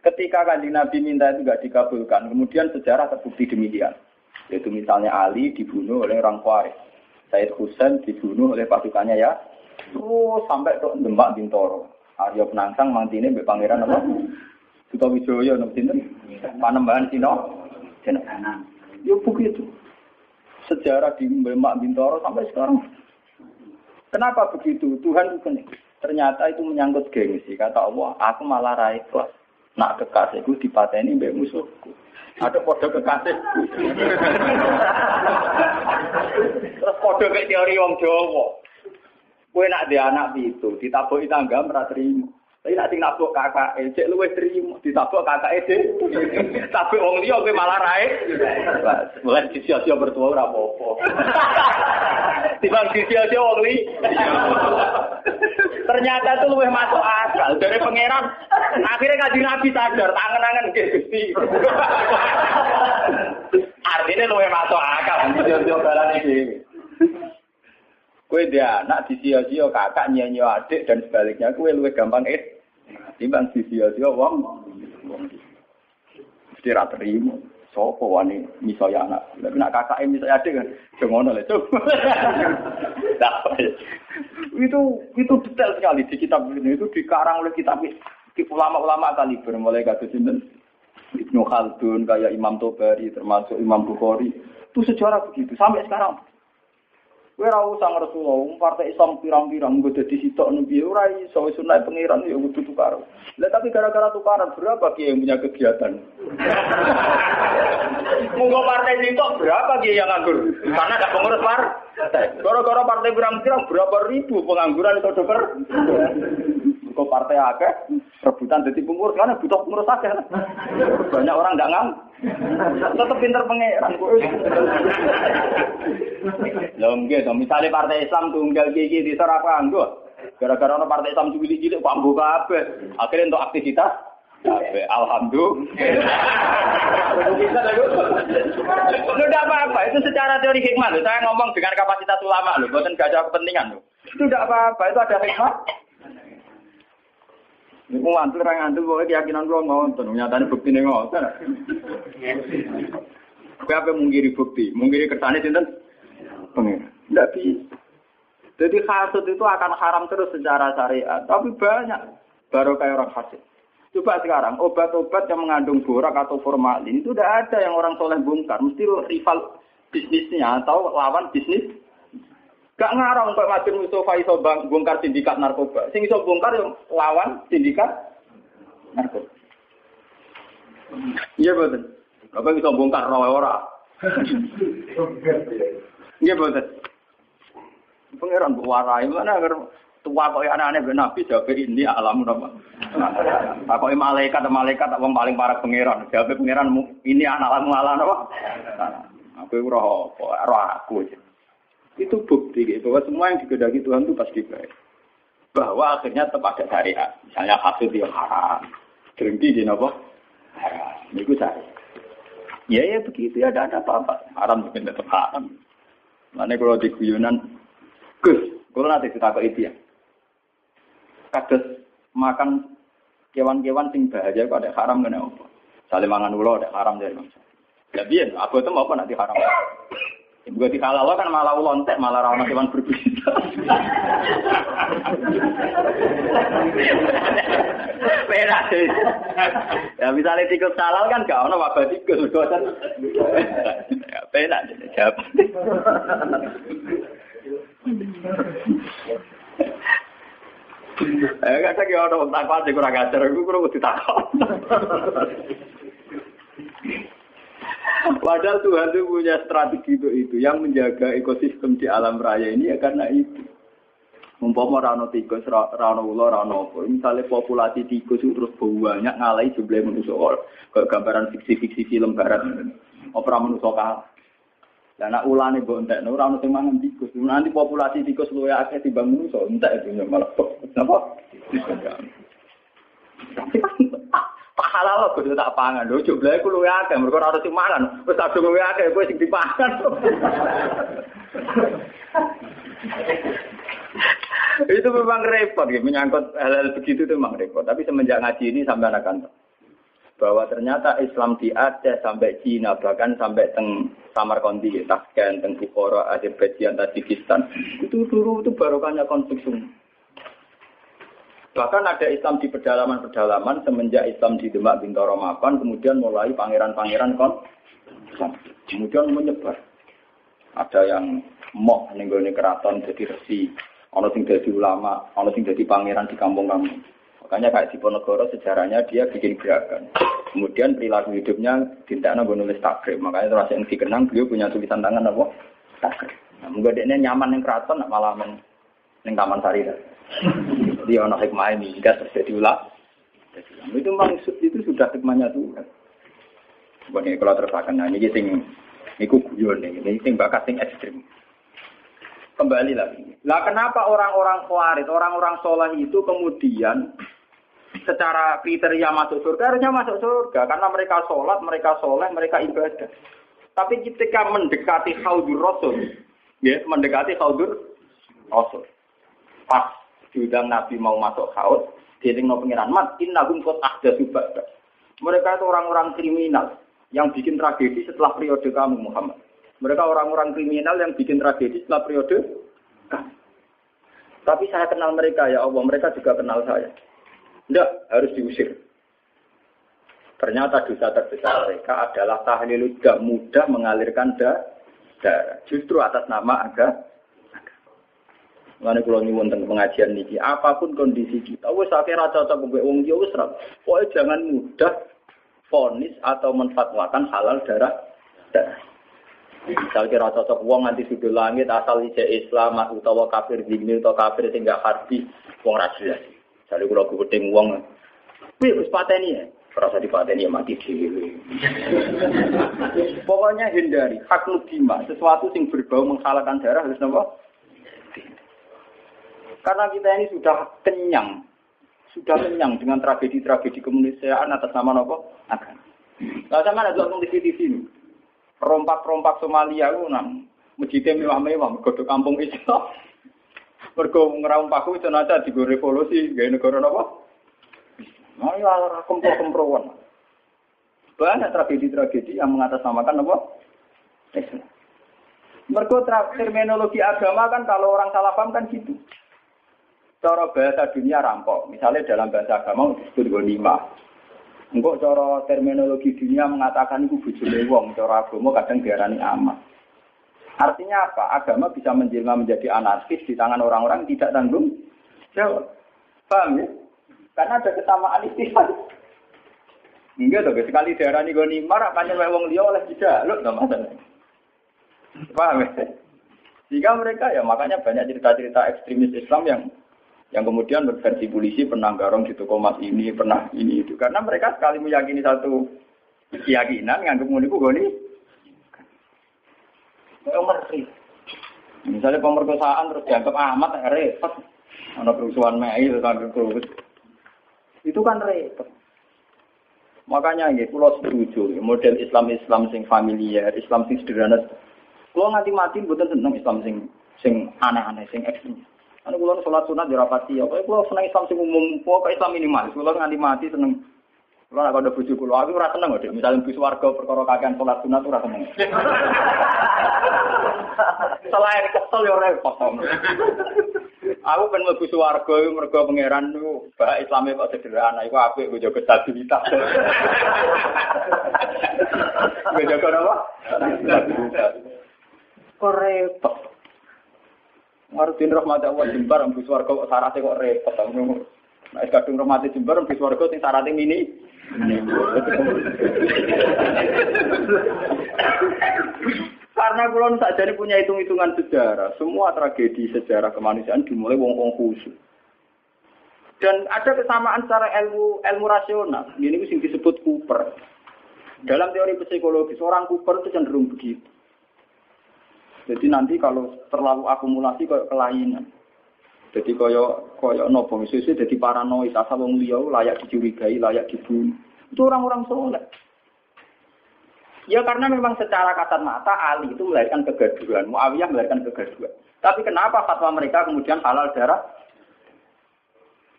Ketika kanjeng Nabi minta itu tidak dikabulkan, kemudian sejarah terbukti demikian. Yaitu misalnya Ali dibunuh oleh orang Khawarij. Said Husain dibunuh oleh pasukannya ya. Terus sampai ke Demak Bintoro. Aryo Penangsang mantine mbek pangeran apa? Sutawijaya nang sinten? Panembahan Cina. Cina. Yo begitu. Sejarah di Demak Bintoro sampai sekarang. Kenapa begitu? Tuhan itu Ternyata itu menyangkut gengsi. Kata Allah, aku malah raih kelas. Nak kekasihku dipateni mbek musuhku. Ada kode kekasih. Terus kode kayak teori wong Jawa. Kue nak dia anak itu, ditabuki tangga merah terima. Tapi nak sing nabuk kakak, cek luwes terima, ditabuk kakak itu. Tapi wong dia kowe malah rae. Mulai sia-sia bertua ora apa-apa. Timbang sia-sia wong li. Ternyata itu luwih masuk akal dari pangeran. Akhirnya kaji nabi sadar, tangan-tangan gusti. Artinya luwih masuk akal. Sia-sia balan ini. Kue dia anak di sia-sia kakak nyanyi adik dan sebaliknya kue luwih gampang eh timbang di sia-sia wong. Mesti ra terima. Sopo wani misalnya anak, tapi nak kakak ini misalnya adik kan, jangan oleh coba. itu itu detail sekali di kitab ini. Itu dikarang oleh kitab ulama-ulama kali mulai kata sinten? Ibnu Khaldun kayak Imam Tobari termasuk Imam Bukhari. Itu sejarah begitu sampai sekarang Kowe ora usah Rasulullah, partai Islam pirang-pirang nggo dadi sitok nabi ora iso sunah pangeran ya kudu tukar. Lah tapi gara-gara tukaran berapa kiai yang punya kegiatan? Monggo partai sitok berapa kiai yang nganggur? Karena ada pengurus partai. Gara-gara partai pirang-pirang berapa ribu pengangguran itu dokter? Kok partai akeh rebutan jadi pengurus karena butuh pengurus akeh. Banyak orang nggak ngam. Tetap pinter pangeran. Lho nggih to, misale partai Islam tunggal iki di apa anggo. Gara-gara ono partai Islam cilik-cilik kok ambo kabeh. Akhirnya untuk aktivitas alhamdulillah. Lu tidak apa-apa, itu secara teori hikmah loh. Saya ngomong dengan kapasitas ulama loh, bukan gak kepentingan loh. Itu tidak apa-apa, itu ada hikmah. Ini mau mantul orang ngantuk, keyakinan gue ngonton, nyatanya bukti nih ngonton. Gue apa mungkiri bukti, mungkiri kertanya cinta, pengen, tidak bisa. Jadi hasud itu akan haram terus secara syariat, tapi banyak baru kayak orang hasud. Coba sekarang obat-obat yang mengandung borak atau formalin itu tidak ada yang orang soleh bongkar, mesti rival bisnisnya atau lawan bisnis Gak ngarang kok Madun Mustafa iso bongkar sindikat narkoba. Sing iso bongkar yang lawan sindikat narkoba. Iya betul. Apa iso bongkar rawa ora? Iya betul. Pangeran bu warai mana agar tua kok anak-anak ben nabi jawab ini alam apa? Apa malaikat malaikat wong paling parah pangeran. Jawab pangeran ini anak alam alam apa? Aku ora apa, ora aku. Itu bukti bahwa semua yang digedaki Tuhan itu pasti baik. Bahwa akhirnya tetap ada syariat. Misalnya hasil yang haram. Berhenti di nopo? Haram. Itu syariat. Ya ya begitu ya, ada apa-apa. Haram mungkin tetap haram. Mana kalau di guyonan, Gus, kalau nanti kita ke itu ya. Kados makan kewan-kewan sing bahaya kok ada haram kena apa? Saling mangan ulo ada haram dari manusia. Ya biar, aku itu mau apa nanti haram. Juga di halal kan malah lontek, malah ramah hewan berbisa. Beda sih. Ya misalnya tikus halal kan gak ono wabah tikus, kan. Ya beda jawab. Eh kadang ya ono takwa sing kurang ajar, iku kurang ditakon. Padahal Tuhan itu punya strategi itu itu yang menjaga ekosistem di alam raya ini ya karena itu. Umpama rano tikus, rano ulo, rano apa. Misalnya populasi tikus itu terus banyak ngalai jumlah manusia. Ke gambaran fiksi-fiksi film barat. Opera manusia kalah. Dan nak ulane mbok entek ora ono sing mangan tikus. Nanti populasi tikus luwe akeh timbang manusia, entek itu malah. Napa? Tapi halal kok kudu tak pangan. Lho jumlahe ku luwe akeh, mergo ora sing mangan. Wis tak luwe akeh kowe sing dipangan. itu memang repot ya, menyangkut hal-hal begitu itu memang repot. Tapi semenjak ngaji ini sampai anak kantor bahwa ternyata Islam di Aceh sampai Cina bahkan sampai teng Samarkandi, Tashkent, teng Bukhara, Azerbaijan, Tajikistan itu dulu itu barokahnya konflik. Bahkan ada Islam di pedalaman-pedalaman semenjak Islam di Demak Bintoro Mapan, kemudian mulai pangeran-pangeran kon, kemudian menyebar. Ada yang moh nenggone keraton jadi resi, ono sing jadi ulama, ono sing jadi pangeran di kampung-kampung. Makanya kayak di Ponegoro sejarahnya dia bikin gerakan. Kemudian perilaku hidupnya tidak nunggu nulis takrib. Makanya terus yang dikenang beliau punya tulisan tangan apa? Takrib. Nah, mungkin nyaman yang keraton, malah yang taman sari. Dia ono hikmah ini jika terjadi ulah. Itu maksud itu sudah hikmahnya Tuhan. Bukan kalau tersakan, nah ini sing ini nih, ini sing bakat sing ekstrim. Kembali lagi. Lah kenapa orang-orang khawarit, orang-orang soleh itu kemudian secara kriteria masuk surga harusnya masuk surga karena mereka sholat, mereka soleh, mereka ibadah. Tapi ketika mendekati khaudur rasul, ya mendekati khaudur rasul, pas diundang Nabi mau masuk haud, no pengiran mat, innahum kot ahda subada. Mereka itu orang-orang kriminal yang bikin tragedi setelah periode kamu Muhammad. Mereka orang-orang kriminal yang bikin tragedi setelah periode. Tapi saya kenal mereka ya Allah, mereka juga kenal saya. Tidak, harus diusir. Ternyata dosa terbesar mereka adalah tahlil tidak mudah mengalirkan darah. Justru atas nama agama Mana kalau nyuwun tentang pengajian niki, apa pun kondisi kita, wes akhirnya cocok mbek wong dia wes Pokoknya jangan mudah fonis atau menfatwakan halal darah darah. Misal kira cocok wong nanti sudah langit asal ije Islam utawa kafir dini atau kafir sehingga harbi wong raja. Jadi kalau gedeng wong, wih wis pateni ya. Rasa dipateni ya mati. Pokoknya hindari hak nubima, sesuatu yang berbau menghalangkan darah harus nopo karena kita ini sudah kenyang, sudah kenyang dengan tragedi-tragedi kemanusiaan atas nama nopo agama. Nah, sama ada tuh di TV ini. Rompak-rompak Somalia itu nang masjidnya mewah-mewah, mergo kampung Islam. Mergo ngerampak itu nanti di revolusi gaya negara nopo. Mau ya kempro-kemproan. Banyak tragedi-tragedi yang mengatasnamakan apa? Islam. Mergo terminologi agama kan kalau orang salah paham kan gitu. Cara bahasa dunia rampok. Misalnya dalam bahasa agama disebut gonima. Enggak cara terminologi dunia mengatakan itu bujune wong, cara agama kadang diarani amat. Artinya apa? Agama bisa menjelma menjadi anarkis di tangan orang-orang tidak tanggung jawab. Paham ya? Karena ada kesamaan istilah. Enggak dong, sekali daerah ini gue makanya wong liya oleh tidak, lo nggak masalah. Paham ya? Jika mereka ya makanya banyak cerita-cerita ekstremis Islam yang yang kemudian berversi polisi pernah garong di toko mas ini, pernah ini itu. Karena mereka sekali meyakini satu keyakinan, nganggep ngono iku goni. ngerti. Misalnya pemerkosaan terus dianggap amat ya repot. Ana kerusuhan mei terus terus. Itu kan repot. Makanya ya, pulau setuju model Islam Islam sing familiar, Islam sing sederhana kalau nganti mati bukan seneng Islam sing sing aneh-aneh, sing ekstrim. Anu kalau sholat sunat dirapati, ya. Kalau seneng Islam sing umum, ke Islam minimal. Kalau nganti mati seneng. Kalau nak ada bujuk kulo, aku rasa seneng deh. Misalnya bus warga perkara kagian sholat sunat rasa seneng. Selain kesel ya repot. Aku kan mlebu swarga iku mergo pangeran niku bah Islame kok sederhana iku apik gue jaga stabilitas. Gue jaga apa? Kok repot. Ngarepin rahmat Allah jembar mlebu swarga kok syaratnya kok repot. Nah, kadung rahmat jembar mlebu swarga sing syaratnya mini. Karena kulon tak jadi punya hitung-hitungan sejarah, semua tragedi sejarah kemanusiaan dimulai wong-wong khusus. Dan ada kesamaan secara ilmu ilmu rasional. Ini sing disebut Cooper. Dalam teori psikologi, seorang Cooper itu cenderung begitu. Jadi nanti kalau terlalu akumulasi kayak kelainan. Jadi koyo koyo nopo misalnya jadi paranoid asal wong liya layak dicurigai, layak dibunuh. Itu orang-orang soleh. Ya karena memang secara kasat mata Ali itu melahirkan kegaduhan, Muawiyah melahirkan kegaduhan. Tapi kenapa fatwa mereka kemudian halal darah?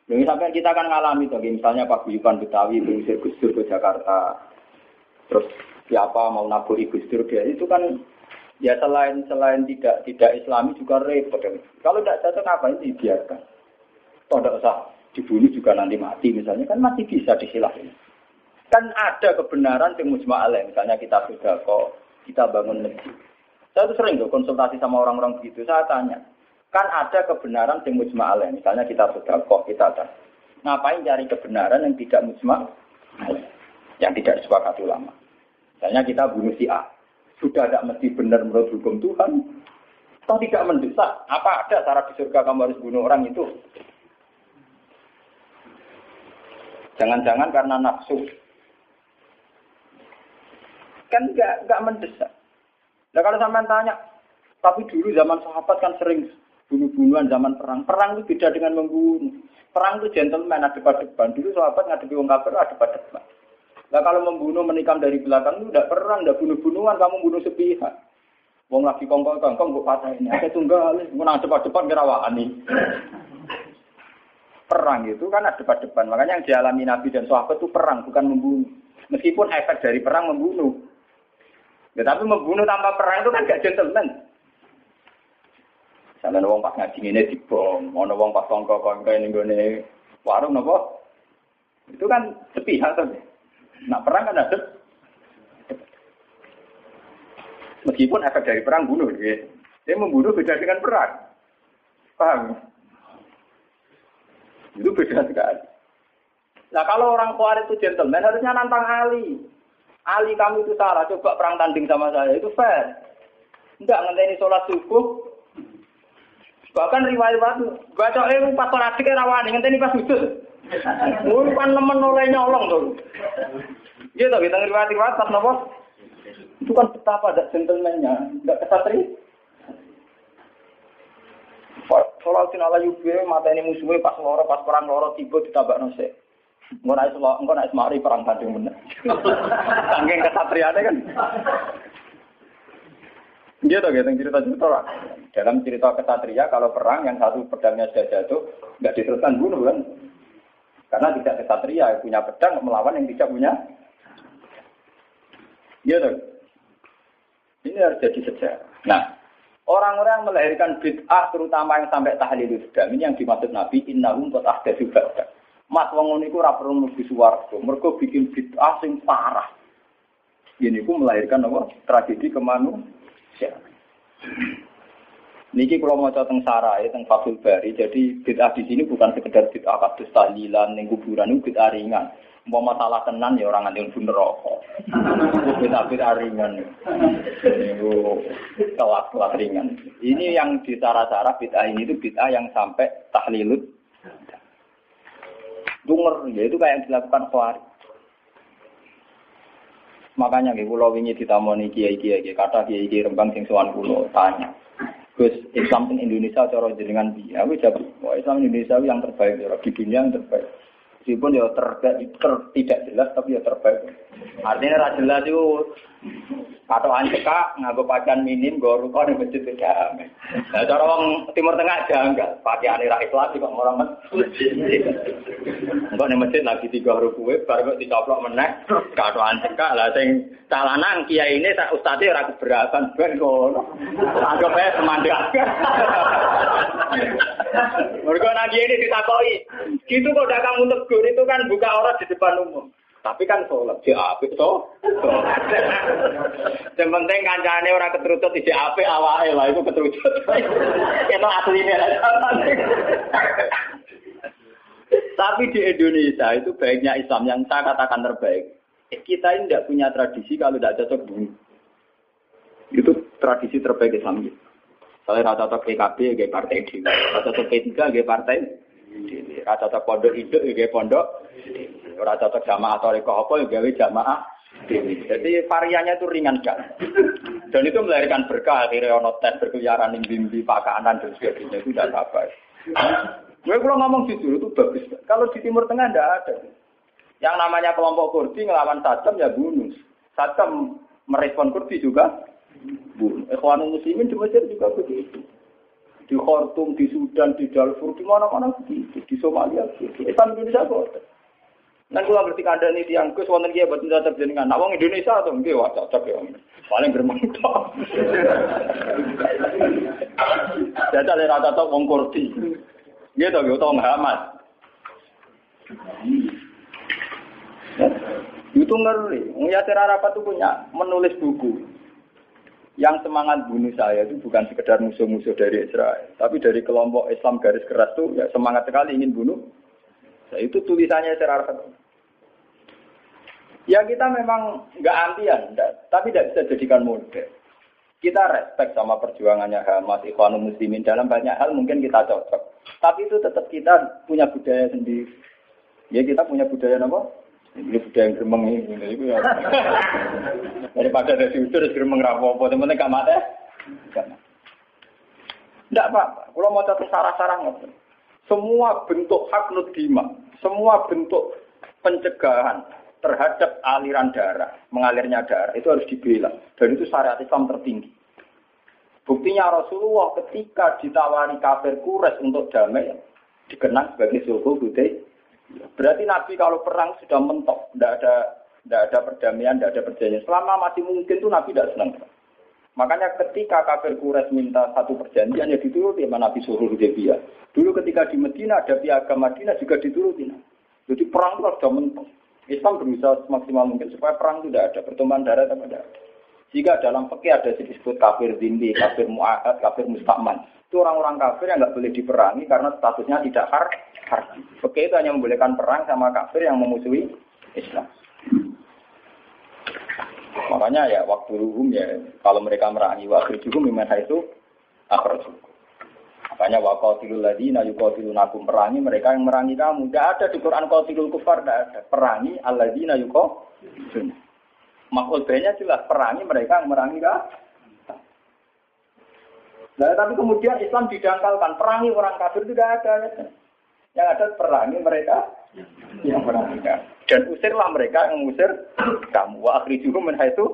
Jadi sampai kita akan ngalami tuh, misalnya Pak Buyukan Betawi mengusir Gus Dur ke Jakarta, terus siapa mau naburi Gus Dur dia itu kan ya selain selain tidak tidak Islami juga repot. Kalau tidak cocok ngapain dibiarkan? Toh tidak usah dibunuh juga nanti mati misalnya kan masih bisa disilahin. Kan ada kebenaran yang mujma alaih. Misalnya kita sudah kok, kita bangun masjid. Saya tuh sering tuh konsultasi sama orang-orang begitu. Saya tanya, kan ada kebenaran yang mujma alaih. Misalnya kita sudah kok, kita ada. Ngapain cari kebenaran yang tidak mujma alaih? Yang tidak disepakati ulama. Misalnya kita bunuh si A. Sudah tidak mesti benar menurut hukum Tuhan. Atau tidak mendesak. Apa ada cara di surga kamu harus bunuh orang itu? Jangan-jangan karena nafsu. Kan nggak nggak mendesak. Nah kalau sampai tanya, tapi dulu zaman sahabat kan sering bunuh-bunuhan zaman perang. Perang itu beda dengan membunuh. Perang itu gentleman ada pada depan. Dulu sahabat ngadepi wong kafir ada pada depan. Nah kalau membunuh menikam dari belakang itu tidak perang, tidak bunuh-bunuhan, kamu bunuh sepihak. Wong lagi kongkong kongkong gue patah ini. Ada tunggal, menang depan-depan kerawaan nih. Perang itu kan ada depan-depan. Makanya yang dialami Nabi dan sahabat itu perang, bukan membunuh. Meskipun efek dari perang membunuh. Ya, tapi membunuh tanpa perang itu kan gak gentleman. Misalnya wong pas ngaji ini dibom, mau wong pas kongko kongko ini gue warung nopo, itu kan sepihak tuh. Nah perang kan ada. Meskipun efek dari perang bunuh, ya. dia membunuh beda dengan perang. Paham? Itu beda sekali. Nah kalau orang kuat itu gentleman harusnya nantang Ali. Ali kamu itu salah, coba perang tanding sama saya, itu fair. Enggak ngenteni sholat subuh. Bahkan riwayat-riwayat, baca eh pas sholat dikira rawani, ngenteni pas sujud. Kan nemen oleh nyolong tuh. Gitu, kita riwayat-riwayat pas nopo. Itu kan betapa ada gentleman-nya, enggak kesatri. Sholat ala yubwe, mata ini musuhnya pas loro, pas perang loro, tiba ditabak nose. Engko nek iso engko nek mari perang tanding bener. Saking kesatriane kan. Dia tuh gitu cerita-cerita lah. Dalam cerita kesatria kalau perang yang satu pedangnya sudah jatuh nggak diteruskan bunuh kan. Karena tidak kesatria punya pedang melawan yang tidak punya. Gitu. Ini harus jadi sejarah. Nah, orang-orang melahirkan bid'ah terutama yang sampai tahlil Islam ini yang dimaksud Nabi innahum qad ahdatsu ba'da. Mas wong ngono iku ora perlu mergo bikin bid'ah sing parah. Ini ku melahirkan apa? Tragedi kemanusiaan. Niki kalau mau tentang sarai, tentang Fathul Bari, jadi bid'ah di sini bukan sekedar bid'ah kados tahlilan, ning kuburan bid'ah ringan. Mau masalah tenan ya orang nganti mlebu neraka. Bid'ah bid'ah ringan. Itu kelas-kelas ringan. Ini yang di cara-cara bid'ah ini itu bid'ah yang sampai tahlilut. Dunger, ya itu kayak yang dilakukan Khawarij. Makanya gue pulau wingi ditamoni kiai kiai kata kiai kiai rembang sing kulo tanya. Gus Islam in Indonesia cara jenengan piye? Aku jawab, wah Islam Indonesia yang terbaik, ya, di dunia yang terbaik. Meskipun ya ter, ter, tidak jelas tapi ya terbaik. Artinya ra jelas itu atau anceka nganggo pakaian minim go ruko ning masjid damai. Nah cara Timur Tengah janggal, pakaian ra Islam kok orang masjid. Engko ning masjid lagi tiga huruf kuwe bar kok dicoplok meneh kado anceka lah sing calanan kiai ini tak ustadz ora keberatan ben ngono. Anggap ae semandang. Mergo ini ditakoki, gitu kok kamu tegur itu kan buka orang di depan umum. Tapi kan sholat di apik to. Yang penting kancane orang keterucut di apik awake lah itu keterucut. Itu aslinya Tapi di Indonesia itu baiknya Islam yang saya katakan terbaik. Kita ini tidak punya tradisi kalau tidak cocok bumi. Itu tradisi terbaik Islam kita. Kalau rata cocok PKB, kayak partai di. Rata cocok P3, kayak partai Rata cocok pondok hidup, kayak pondok Ora cocok jamaah atau reko apa ya gawe jamaah Jadi variannya itu ringan kan. Dan itu melahirkan berkah akhirnya ono tes berkeliaran di bimbi pakanan dan sebagainya itu tidak apa. Gue kalau ngomong jujur itu bagus. Kalau di Timur Tengah tidak ada. Yang namanya kelompok Kurdi ngelawan Saddam ya bunuh. Saddam merespon Kurdi juga bunuh. Ikhwanul Muslimin di Mesir juga begitu. Di Khartoum, di Sudan, di Darfur, di mana-mana begitu. Di Somalia begitu. Islam Indonesia kok. Nah, kalau ngerti kandang ini tiang kus, wonten kia buat cocok jenengan. Nah, wong Indonesia atau enggak wah cocok ya. Paling geremeng tok. Jajal ora cocok wong Kurdi. Nggih to, to Muhammad. Itu ngeri. Yasir Arafat itu punya menulis buku. Yang semangat bunuh saya itu bukan sekedar musuh-musuh dari Israel. Tapi dari kelompok Islam garis keras itu ya semangat sekali ingin bunuh Nah, itu tulisannya secara Ya kita memang nggak antian, tapi tidak bisa jadikan model. Kita respect sama perjuangannya Hamas, Ikhwanul Muslimin dalam banyak hal mungkin kita cocok. Tapi itu tetap kita punya budaya sendiri. Ya kita punya budaya apa? Ini budaya yang geremeng ini. Itu ya. Daripada ada diusir, geremeng rapopo. Teman-teman gak mati? Tidak apa-apa. Kalau mau cocok sarah-sarah semua bentuk hak dima, semua bentuk pencegahan terhadap aliran darah, mengalirnya darah, itu harus dibela. Dan itu syariat Islam tertinggi. Buktinya Rasulullah ketika ditawari kafir kures untuk damai, dikenang sebagai sulhu budai. Berarti Nabi kalau perang sudah mentok, tidak ada tidak ada perdamaian, tidak ada perjanjian. Selama masih mungkin tuh Nabi tidak senang. Makanya ketika kafir Quraisy minta satu perjanjian ya dituruti sama Nabi suruh dia. Dulu ketika di Medina ada piagam Madinah juga dituruti. Jadi perang itu sudah mentok. Islam berusaha semaksimal mungkin supaya perang itu tidak ada, pertemuan darah tidak ada. Jika dalam fikih ada disebut kafir zimbi, kafir mu'ahad, kafir mustakman. Itu orang-orang kafir yang nggak boleh diperangi karena statusnya tidak har harbi. Fikih itu hanya membolehkan perang sama kafir yang memusuhi Islam. Makanya ya waktu hukum ya kalau mereka merangi waktu hukum memang itu akhirnya Makanya waqatilul ladina yuqatilunakum perangi mereka yang merangi kamu. Tidak ada di Quran qatilul kufar tidak ada. Perangi alladzina yuqatilun. Makul banyak jelas perangi mereka yang merangi kamu. Nah, tapi kemudian Islam didangkalkan perangi orang kafir tidak ada. Ya. Yang ada perangi mereka yang merangi kamu. Dan usirlah mereka yang mengusir kamu. Wa akhrijuhum min haitsu.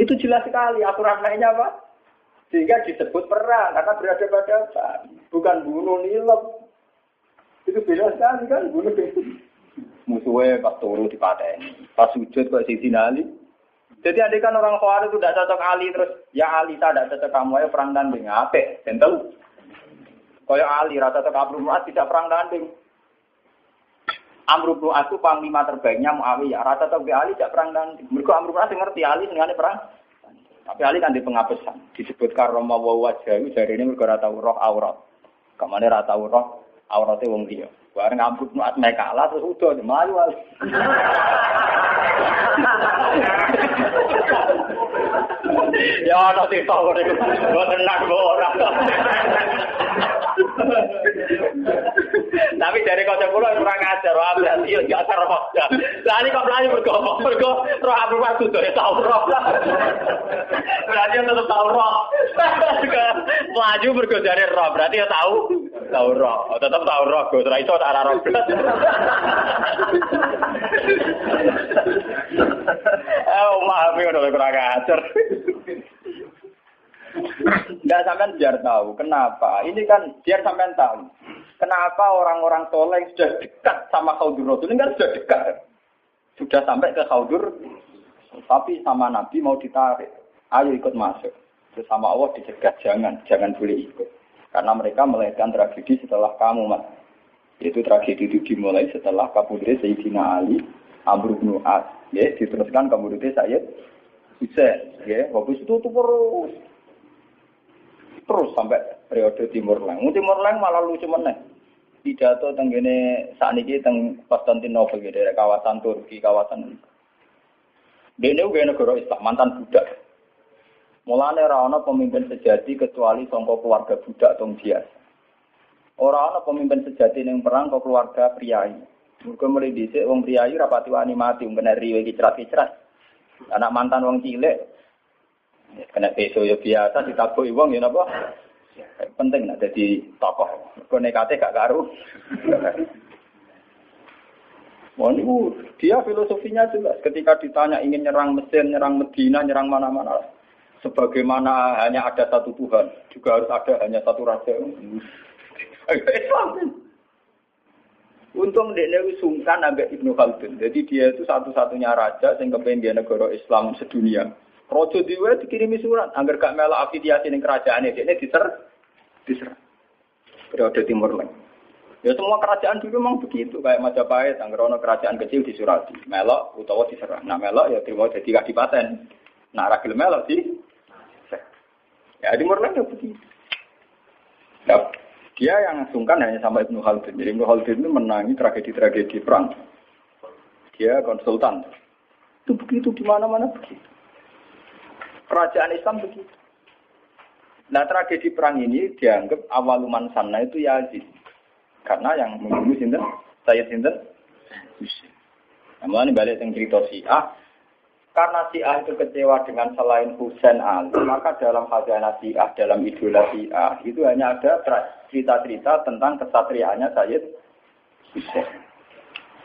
Itu jelas sekali aturan lainnya apa? Sehingga disebut perang karena berada pada bukan bunuh nilep. Itu beda sekali kan, bunuh Musuhnya pas turu di pateni, pas sujud kok Siti Ali. Jadi adik kan orang Khawarij itu tidak cocok Ali terus, ya Ali tak tidak cocok kamu ya perang tanding, apa? Tentu. Kaya Ali rata cocok Amr tidak perang tanding. Amr bin itu panglima terbaiknya Muawiyah. Rata cocok Ali tidak perang tanding. Mereka Amr bin As ngerti Ali dengan perang. Tapi Ali kan di pengapesan. Disebut karoma wa wajah dari ini mereka rata roh aurat. Ke mana rata roh auratnya wong dia. Bareng ambruk nuat mereka kalah terus udah melayu ya ana tau niku. Mboten nak ora. Tapi dari kocok pulau kurang ajar, wah berarti ya gak serok. Lah ini kok melayu mergo mergo roh Abdul Masud ya tau roh. Berarti tetap tau roh. Melayu mergo dari roh, berarti ya tahu tahu roh. Tetap tahu roh, gue ora iso tak roh. Oh, maaf ya udah kurang ajar. Enggak sampean biar tahu kenapa. Ini kan biar sampean tahu. Kenapa orang-orang soleh sudah dekat sama Khaudur Rasul ini kan sudah dekat. Sudah sampai ke Khaudur tapi sama Nabi mau ditarik. Ayo ikut masuk. Terus sama Allah dicegah jangan, jangan boleh ikut. Karena mereka melahirkan tragedi setelah kamu, Mas. Itu tragedi itu dimulai setelah kabudre Sayyidina Ali, Amr bin As. Ya, diteruskan kabudre Sayyid Hussein. Ya, habis itu terus terus sampai periode Timur Leng. Timur Leng malah lucu meneh. Pidato tenggene saat ini teng Konstantinopel gitu, dari kawasan Turki, kawasan Dene uga negara Islam, mantan budak. Mulane ora ana pemimpin sejati kecuali sangka keluarga budak atau biasa. Ora ana pemimpin sejati ning perang kok keluarga priayi. Mergo mulai dhisik wong priayi rapati wani mati, bener riwe kicrat-kicrat. Anak mantan wong cilik Kena peso ya biasa ditabuhi wong ya napa? Penting nak jadi tokoh. Kok nekate gak karu. Wah ini dia filosofinya jelas. Ketika ditanya ingin nyerang Mesir, nyerang Medina, nyerang mana-mana. Sebagaimana hanya ada satu Tuhan, juga harus ada hanya satu raja. Islam. Untung dia sungkan agak Ibnu Khaldun. Jadi dia itu satu-satunya raja yang kepengen negara Islam sedunia. Rojo diwe dikirimi surat, agar gak melok afiliasi ning ini, ini diser, diser. Periode Timur Leng. Ya semua kerajaan dulu memang begitu, kayak Majapahit, agar ono kerajaan kecil disurati, melok utawa diserah. Nah melok ya terima jadi kadipaten. Nah ragil melok sih. Ya Timur Leng ya begitu. Nah, dia yang sungkan hanya sama Ibnu Khaldun. Jadi Ibnu Khaldun itu menangi tragedi-tragedi perang. Dia konsultan. Itu begitu di mana-mana begitu. Kerajaan Islam begitu. Nah tragedi perang ini dianggap awaluman sana itu Yazid. Karena yang membunuh sinten, saya sinten, Namun ini balik yang cerita Syiah, karena Syiah itu kecewa dengan selain Husain Ali, maka dalam khazanah Syiah, dalam idola Syiah, itu hanya ada cerita-cerita tentang kesatriaannya Sayyid Hussein.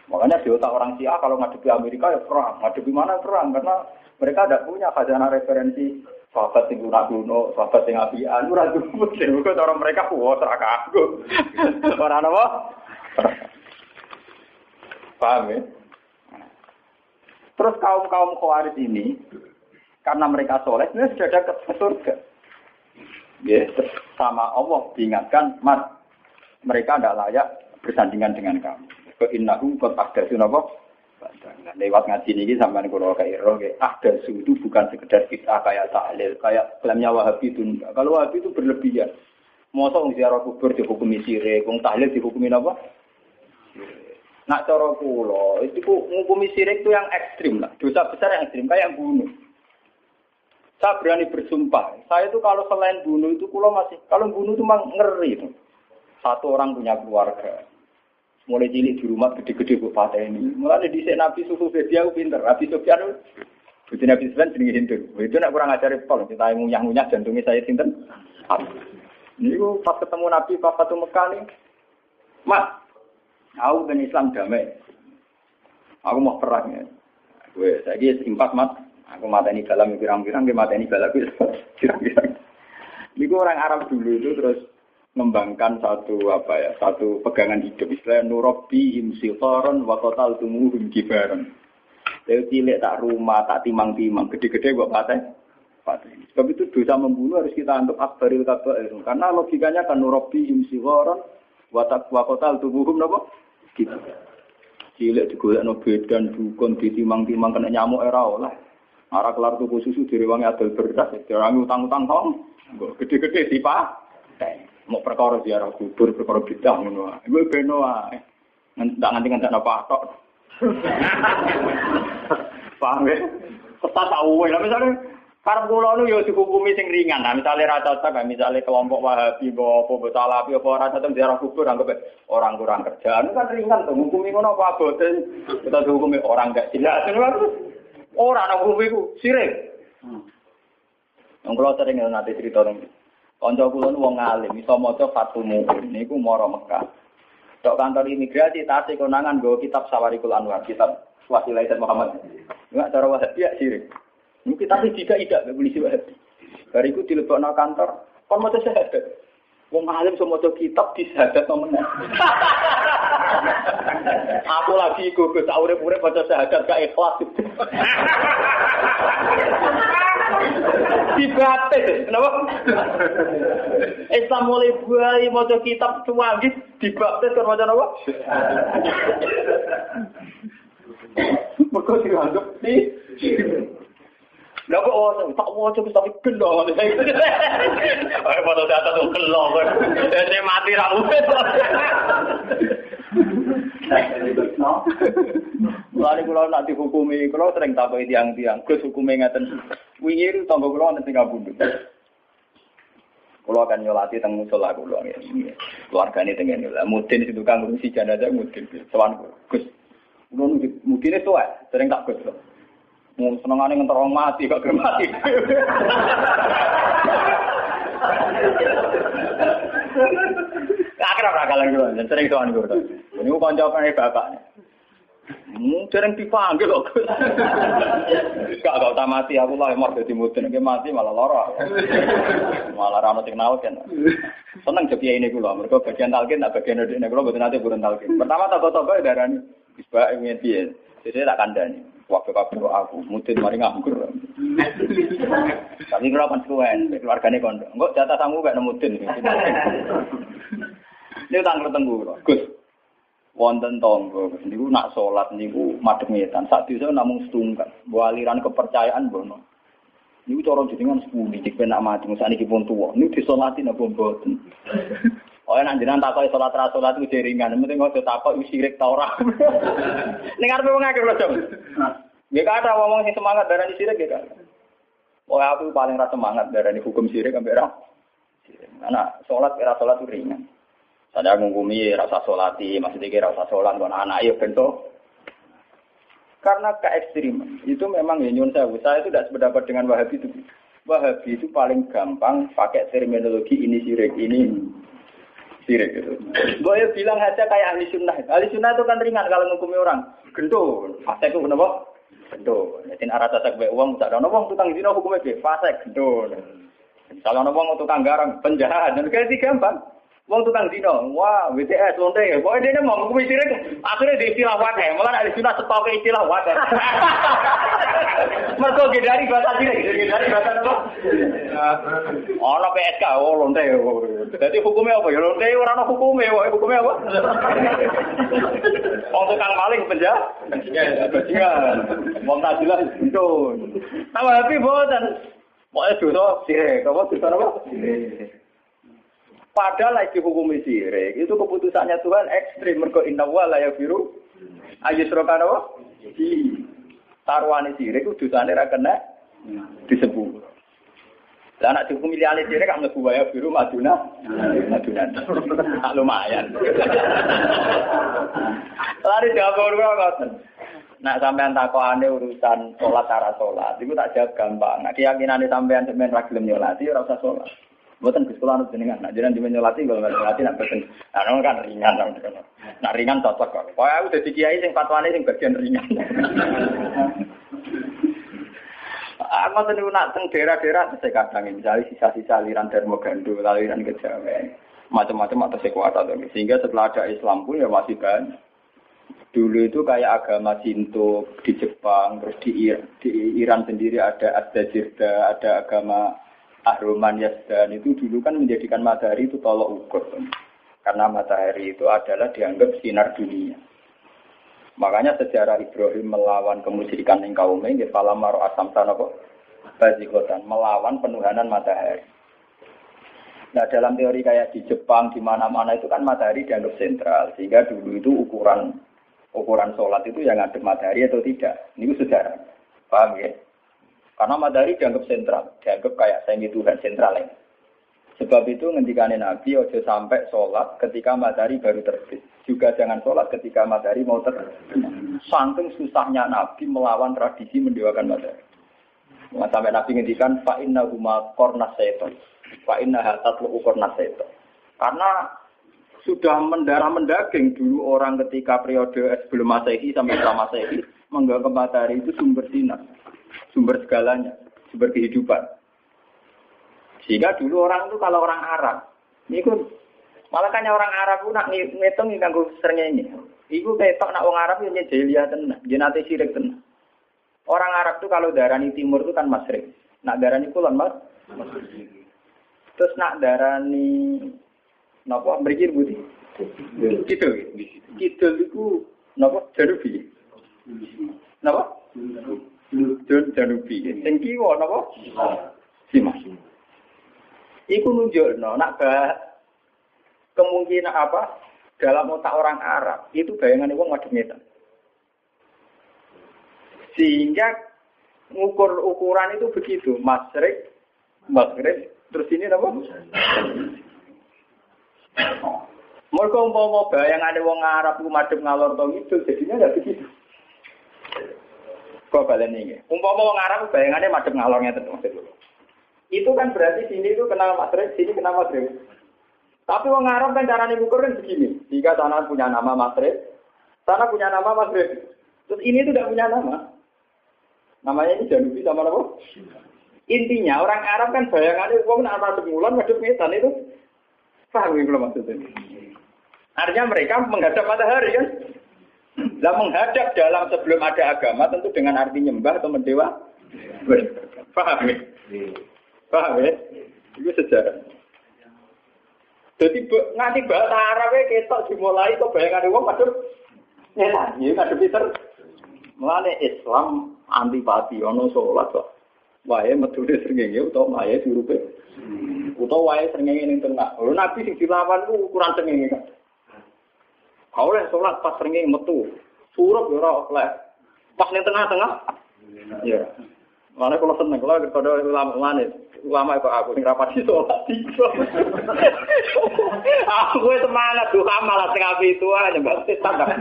Makanya di otak orang Syiah kalau ngadepi Amerika ya perang, ngadepi mana perang, karena mereka tidak punya khazanah referensi sahabat yang guna kuno, sahabat yang apian, ora cukup. Mereka orang mereka wah serak aku. Orang apa? Paham ya? Terus kaum kaum khawarij ini karena mereka soleh, ini sudah ada ke surga. Ya, sama Allah diingatkan, mas mereka tidak layak bersandingan dengan kamu. Ke innahu qad? Nah, lewat ngaji ini sampai kalau kayak roh ah itu bukan sekedar kita kayak tahlil kayak klaimnya wahabi itu kalau wahabi itu berlebihan. Masa orang ziarah kubur dihukumi sirik wong tahlil dihukumi apa? Nak cara kulo itu menghukumi sirik itu yang ekstrim lah. Dosa besar yang ekstrim kayak bunuh. Saya berani bersumpah. Saya itu kalau selain bunuh itu kulo masih kalau bunuh itu memang ngeri itu. Satu orang punya keluarga mulai cilik di rumah gede-gede bu ini. Mulai di Nabi susu dia aku pinter. Nabi Sufyan itu Nabi Sufyan jenenge Hindu. Itu nak kurang ajar pol. Kita ngunyah-ngunyah jantungnya saya sinten. Ini pas ketemu Nabi pas satu Mekah nih. Mas, aku ben Islam damai. Aku mau perang ya. Gue saya empat mat. Aku mata ini dalam pirang-pirang, ini dalam pirang-pirang. Ini orang Arab dulu itu terus mengembangkan satu apa ya satu pegangan hidup. Istilah nurobi imsiltoron wakotal tumuhum kibaron. Saya cilik tak rumah tak timang timang gede-gede buat patah patah sebab itu dosa membunuh harus kita anggap akbaril kabair karena logikanya kan nurobi imsiltoron watak wakotal tumuhum nopo gitu. Cilik digolek no bedan dukun ditimang-timang kena nyamuk era oleh. Arah kelar tuku susu direwangi adol beras, direwangi utang-utang tong, gede-gede sih pak. Mau perkara ziarah kubur, perkara bidah ngono wae. Iku beno wae. Ndak nganti nganti apa tok. Paham ya? Tetap tahu lah misalnya karena kula nu yo dihukumi sing ringan. Nah, misalnya ra cocok, misalnya kelompok Wahabi, apa apa Salafi, apa ora cocok ziarah kubur anggap orang kurang kerjaan kan ringan tuh. Hukumi ngono apa abote. Kita dihukumi orang gak jelas. Ora ana hukumi ku sirik. Wong kula sering nanti cerita nang Kanca kula nu wong alim, iso maca Fathul Mu'in niku mara Mekah. Tok kantor imigrasi tasik konangan nggo kitab Sawarikul Anwar, kitab Wasilah Said Muhammad. Enggak cara Wahabi ya sirik. Ini kita sih tidak tidak polisi Wahabi. Bariku dilebokno kantor, kon maca syahadat. Wong alim semua kitab di syahadat temenan. Aku lagi ikut ke urip-urip maca syahadat gak ikhlas. Dibates, kenapa? Islam mulai buai maca kitab cuwangis dibaptis kan maca apa? Mergo dianggap di Lah kok oh, tak waca wis tapi gelo. Ayo foto data tuh gelo kan. Dene mati ra urip. Mulane kula nak dihukumi, kula sering takoki tiang-tiang, Gus hukume ngaten. Wingi tangga kula wonten sing kabundut. Kula akan nyolati teng musola kula ngene. Keluargane teng ngene lah. Mudin itu kang ngurusi jenazah mudin. Sowan Gus. Kula mudine tuwa, sering tak Gus. Mau senengane ngentor mati kok gelem mati. Akrab ra kalang kula, sering sowan kula. Niku kanca pengen sering dipanggil kok. Gak gak tak mati aku lah emor dadi mudin iki mati malah lara. Malah ra ono kan. Seneng joki ini kula, mergo bagian talkin tak bagian ndekne kula mboten nate burun talkin. Pertama toko-toko darani wis bae ngene piye. Jadi tak kandani. Waktu kabeh aku mudin mari nganggur. Tapi kula kan suwen, keluargane kondo. Engko jatah sangu gak mudin. Ini tanggal tenggu, Gus. Wonten tonggo, niku nak sholat niku madhep ngetan. Sak desa namung setunggal. Mbok aliran kepercayaan bono. Niku cara jenengan sepuluh cek penak mati sakniki pun tuwa. Niku disolati napa mboten. Oh, nek jenengan takoki salat ra salat iku ringan, penting ojo takok iku sirik ta ora. Ning arepe wong akeh lho. Nggih kata ngomong sing semangat darani sirik nggih kan. Oh, aku paling ra semangat darani hukum sirik ambek ra. Anak salat kira salat ringan. Saya ngungkumi rasa solati, maksudnya kira rasa sholat, kalau anak ya bentuk. Karena ke ekstrim itu memang ya saya, saya itu tidak sependapat dengan Wahabi itu. Wahabi itu paling gampang pakai terminologi ini sirik, ini sirik itu. Gue bilang aja kayak ahli sunnah. Ahli sunnah itu kan ringan kalau ngukumi orang. Gendul, fase itu kenapa? Gendul. Jadi arah cacat baik uang, tak ada uang tukang zina hukumnya fase gendul. Kalau uang tukang garang, penjahat, dan kayak gampang. Wong tukang dino, wah WTS lonte ya. Pokoknya dia mau sirik, akhirnya di istilah wadah. Malah ada sunnah setok ke istilah wadah. Mereka gedari bahasa sirik, gedari bahasa apa? Ono PSK, oh lonte. Jadi hukumnya apa ya? Lonte orang hukumnya, wah hukumnya apa? Wong tukang maling penjahat, bajingan. Wong tak jelas itu. Tambah happy bosan. Pokoknya dosa sirik, apa dosa apa? Padahal lagi hukum sirik itu keputusannya Tuhan ekstrim. Mergo inna wa la yafiru ayyusrokan apa? Di taruhane sirik itu dosane ra kena disebut. Lah anak dihukum liyane sirik kan mlebu wa yafiru maduna. Maduna. Tak lumayan. Lari jawab ora ngoten. Nak sampean takokane urusan sholat cara sholat, itu tak jawab gampang. Nah keyakinan sampean sampean ra gelem nyolati ora usah sholat. Buatan Gus Kula jenengan, nak jenengan dimen nyolati kalau nggak nyolati nak boten. Nah, nong kan ringan nong Nak ringan cocok kok. Kau aku jadi kiai sing fatwane sing bagian ringan. Aku tuh nak teng daerah-daerah saya kadang misalnya sisa-sisa aliran Darmo Gando, aliran Kejawen. macam-macam atas kekuatan sehingga setelah ada Islam pun ya masih banyak dulu itu kayak agama Sinto di Jepang terus di, Iran sendiri ada Ad-Dajirda ada agama Ahruman Yazdan itu dulu kan menjadikan matahari itu tolok ukur karena matahari itu adalah dianggap sinar dunia makanya sejarah Ibrahim melawan kemusyrikan yang kaum ini maro asam kok melawan penuhanan matahari Nah dalam teori kayak di Jepang, di mana-mana itu kan matahari dianggap sentral. Sehingga dulu itu ukuran ukuran sholat itu yang ngadep matahari atau tidak. Ini sejarah. Paham ya? Karena matahari dianggap sentral. Dianggap kayak semi Tuhan sentral ya. Sebab itu ngendikane Nabi ojo sampai sholat ketika matahari baru terbit. Juga jangan sholat ketika matahari mau terbit. Saking susahnya Nabi melawan tradisi mendewakan matahari. Sampai Nabi ngendikan fa inna huma kornas seton Pak inna hatat ukur naseto. Karena sudah mendarah mendaging dulu orang ketika periode sebelum masehi sampai setelah masehi menganggap matahari itu sumber sinar, sumber segalanya, sumber kehidupan. Sehingga dulu orang itu kalau orang Arab, ini pun malah kan orang Arab pun nak ngitung nganggo ini. Iku ketok nak orang Arab yang jahiliyah tenan, jenate sirik tenan. Orang Arab itu kalau darani timur itu kan masrik. Nak darani kulon mas, Terus nak darani napa mriki budi? Kidul. Kidul iku napa janubi? Napa? Jun janubi. Sing kiwa napa? Simas. Iku nunjukno nak kemungkinan apa dalam otak orang Arab itu bayangan wong madhep ngetan. Sehingga ngukur ukuran itu begitu, masrik, maghrib, Terus ini apa? Mereka umpama bayang ada wong Arab ku madhep ngalor to itu jadinya enggak begitu. Kok balen ini? Umpama wong Arab bayangannya madhep ngalor ngeten maksud Itu kan berarti sini itu kenal Madrid, sini kenal Madrid. Tapi wong Arab kan cara ngukur kan begini. Jika sana punya nama Madrid, sana punya nama Madrid. Terus ini tidak punya nama. Namanya ini Janubi sama apa? Intinya orang Arab kan bayangannya uang nak masuk bulan masuk metan itu paham ya maksudnya. Artinya mereka menghadap matahari kan. Lah menghadap dalam sebelum ada agama tentu dengan arti nyembah atau mendewa. Paham ya? Paham ya? Itu sejarah. Jadi nganti bahasa Arab ketok dimulai kok bayangan uang masuk nyetan. Ya ngadep Peter. Mulane Islam antipati ono sholat kok wae metune srengenge utawa wae dirupe. Utawa wae srengenge ning tengah. Lho nabi sing dilawan ku ukuran srengenge kan. Kau oleh sholat pas srengenge metu. Surup ya ora oleh. Pas ning tengah-tengah. Ya. Mana kalau seneng kalau kepada ulama mana ulama itu aku sing rapati sholat tiga. aku itu semangat tuh malah tengah itu aja mbak setan.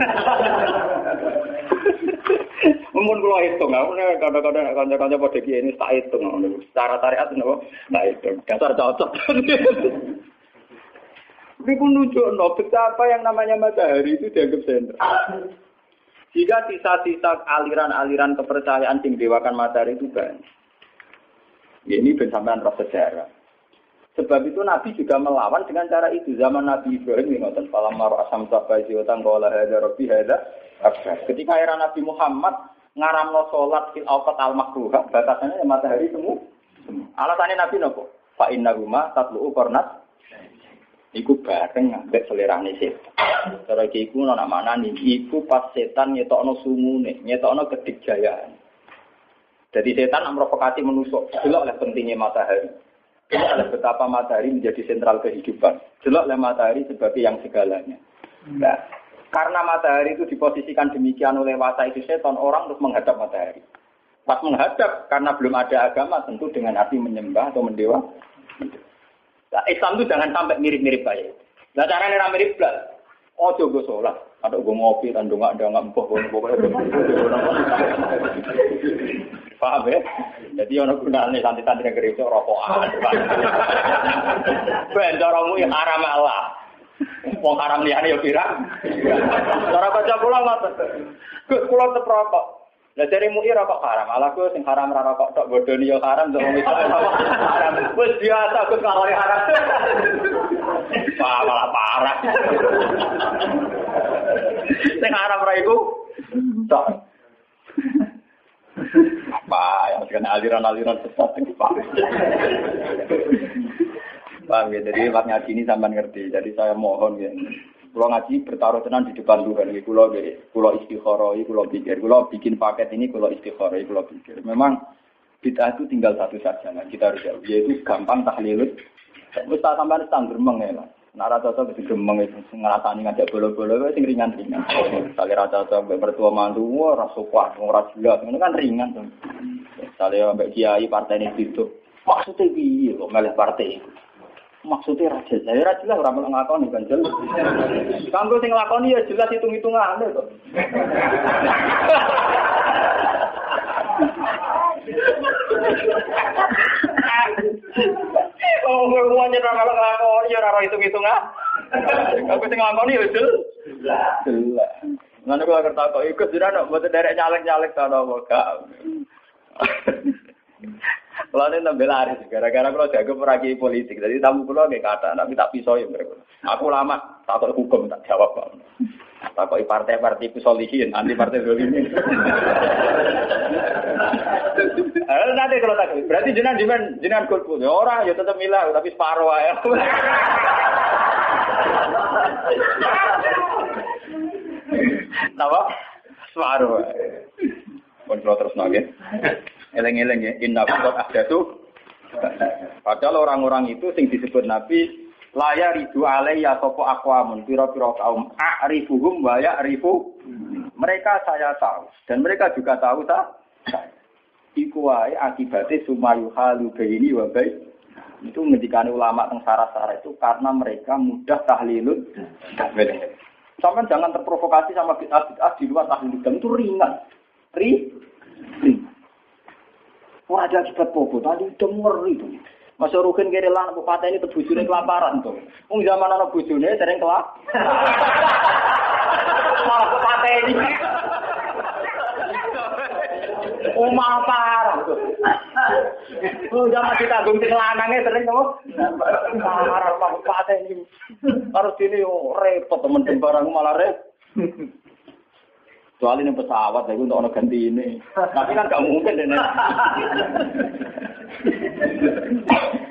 Mun kula hitung, aku nek kadang-kadang kanca-kanca padha kiye ini tak hitung. Secara syariat napa? Tak hitung. Dasar cocok. Ini pun nunjukno betapa yang namanya matahari itu dianggap sentral. Jika sisa-sisa aliran-aliran kepercayaan sing dewakan matahari itu banyak. Ya, ini ben sampean roh sejarah. Sebab itu Nabi juga melawan dengan cara itu. Zaman Nabi Ibrahim yang ngotot falam maru asam sabai jiwatan kala hadza rabbi hadza Ketika era Nabi Muhammad ngaramno salat fil awqat al makruha, batasannya matahari semu. Alasannya Nabi nopo? Fa inna huma tatlu qarnat iku bareng ngambek selerane setan. Cara iki iku ana mana nih? Iku pas setan nyetokno sumune, nyetokno kedigjayaan. Jadi setan memprovokasi menusuk. Delok oleh pentingnya matahari. Ini adalah betapa matahari menjadi sentral kehidupan. Jelas oleh matahari sebagai yang segalanya. Nah, karena matahari itu diposisikan demikian oleh wasa itu setan, orang terus menghadap matahari. Pas menghadap, karena belum ada agama, tentu dengan arti menyembah atau mendewa. Nah, Islam itu jangan sampai mirip-mirip kayak itu. Nah, caranya mirip belas. Oh, coba sholat. Ada gue ngopi, dan nggak ada nggak empuk, pokoknya. Paham ya? Jadi ono gunane santri-santri yang gereja rokokan. Ben caramu ya haram Allah. Wong haram liyane ya pirang. Cara baca kula ngoten. Gus kula. Lah dari MUI rokok haram, malah gue sing haram ra rokok tok bodoni yo haram to wong haram. Wis biasa gue kalau haram. Wah, malah parah. Sing haram ra iku tok. Wah, ya kena aliran-aliran sesat iki Pak. Paham ya, jadi Pak ngaji ini sampai ngerti. Jadi saya mohon ya, Kulo ngaji bertaruh tenan di depan Tuhan. Ini kulo kulo istikharah, kulo pikir, kulo bikin paket ini kulo istikharah, kulo pikir. Memang kita itu tinggal satu saja, nah, kita harus jauh. Yaitu gampang tahlilut. Wis tak sampean tang gremeng ya. Nah rata cocok wis gremeng itu ngrasani ngajak bolo-bolo wis ringan-ringan. Sale rata cocok mbek mertua mantu ora suka, ora jelas. Ini kan ringan tuh. Sale mbek kiai partai ini itu. Maksudnya piye kok melih partai itu? Maksudnya raja saya raja lah orang ngakoni kan jelas kanggo sing nglakoni ya jelas hitung hitungan kok Oh, gue mau nyerah kalau ngelakoni ya raro hitung hitungan. Aku sing nglakoni ya jelas. Jelas. Nanti kalau kertas kok ikut sudah nak buat derek nyalek nyalek tau gak. Kalau ini tambah laris, gara-gara kalau jago peragi politik, jadi tamu pulau kayak kata, tapi tak pisau ya mereka. Aku lama takut hukum tak jawab kok. Takut partai-partai kusolihin, anti partai. Eh, nanti kalau tak, berarti jenengan jenengan jenengan golput. Ya orang ya tetap milah, tapi separuh ya. Napa? Separuh. Pun terus nage. Eleng-eleng ya, inna ada tuh. Padahal orang-orang itu sing disebut Nabi laya ridu ya sopo akwamun piro-piro kaum a'rifuhum wa ya'rifu. Mereka saya tahu dan mereka juga tahu tak iku wae akibatnya sumayu halu ini wa baik itu ngendikan ulama teng sarah-sarah itu karena mereka mudah tahlilun. Sampai jangan terprovokasi sama bid'ah di luar tahlilun. Itu ringan. Ri Wah ada akibat popo, tadi udah ngeri tuh. Masa rukin kiri lan bupati ini terbujurnya kelaparan tuh. Ung zaman anak bujurnya sering kelap. Malah bupati ini. Malah parah tuh. Oh zaman kita gung sing lanangnya sering tuh. Parah pak bupati ini. Harus ini oh, repot temen barang malah repot. Kecuali ini pesawat, lagi untuk orang ganti ini. Tapi kan gak mungkin.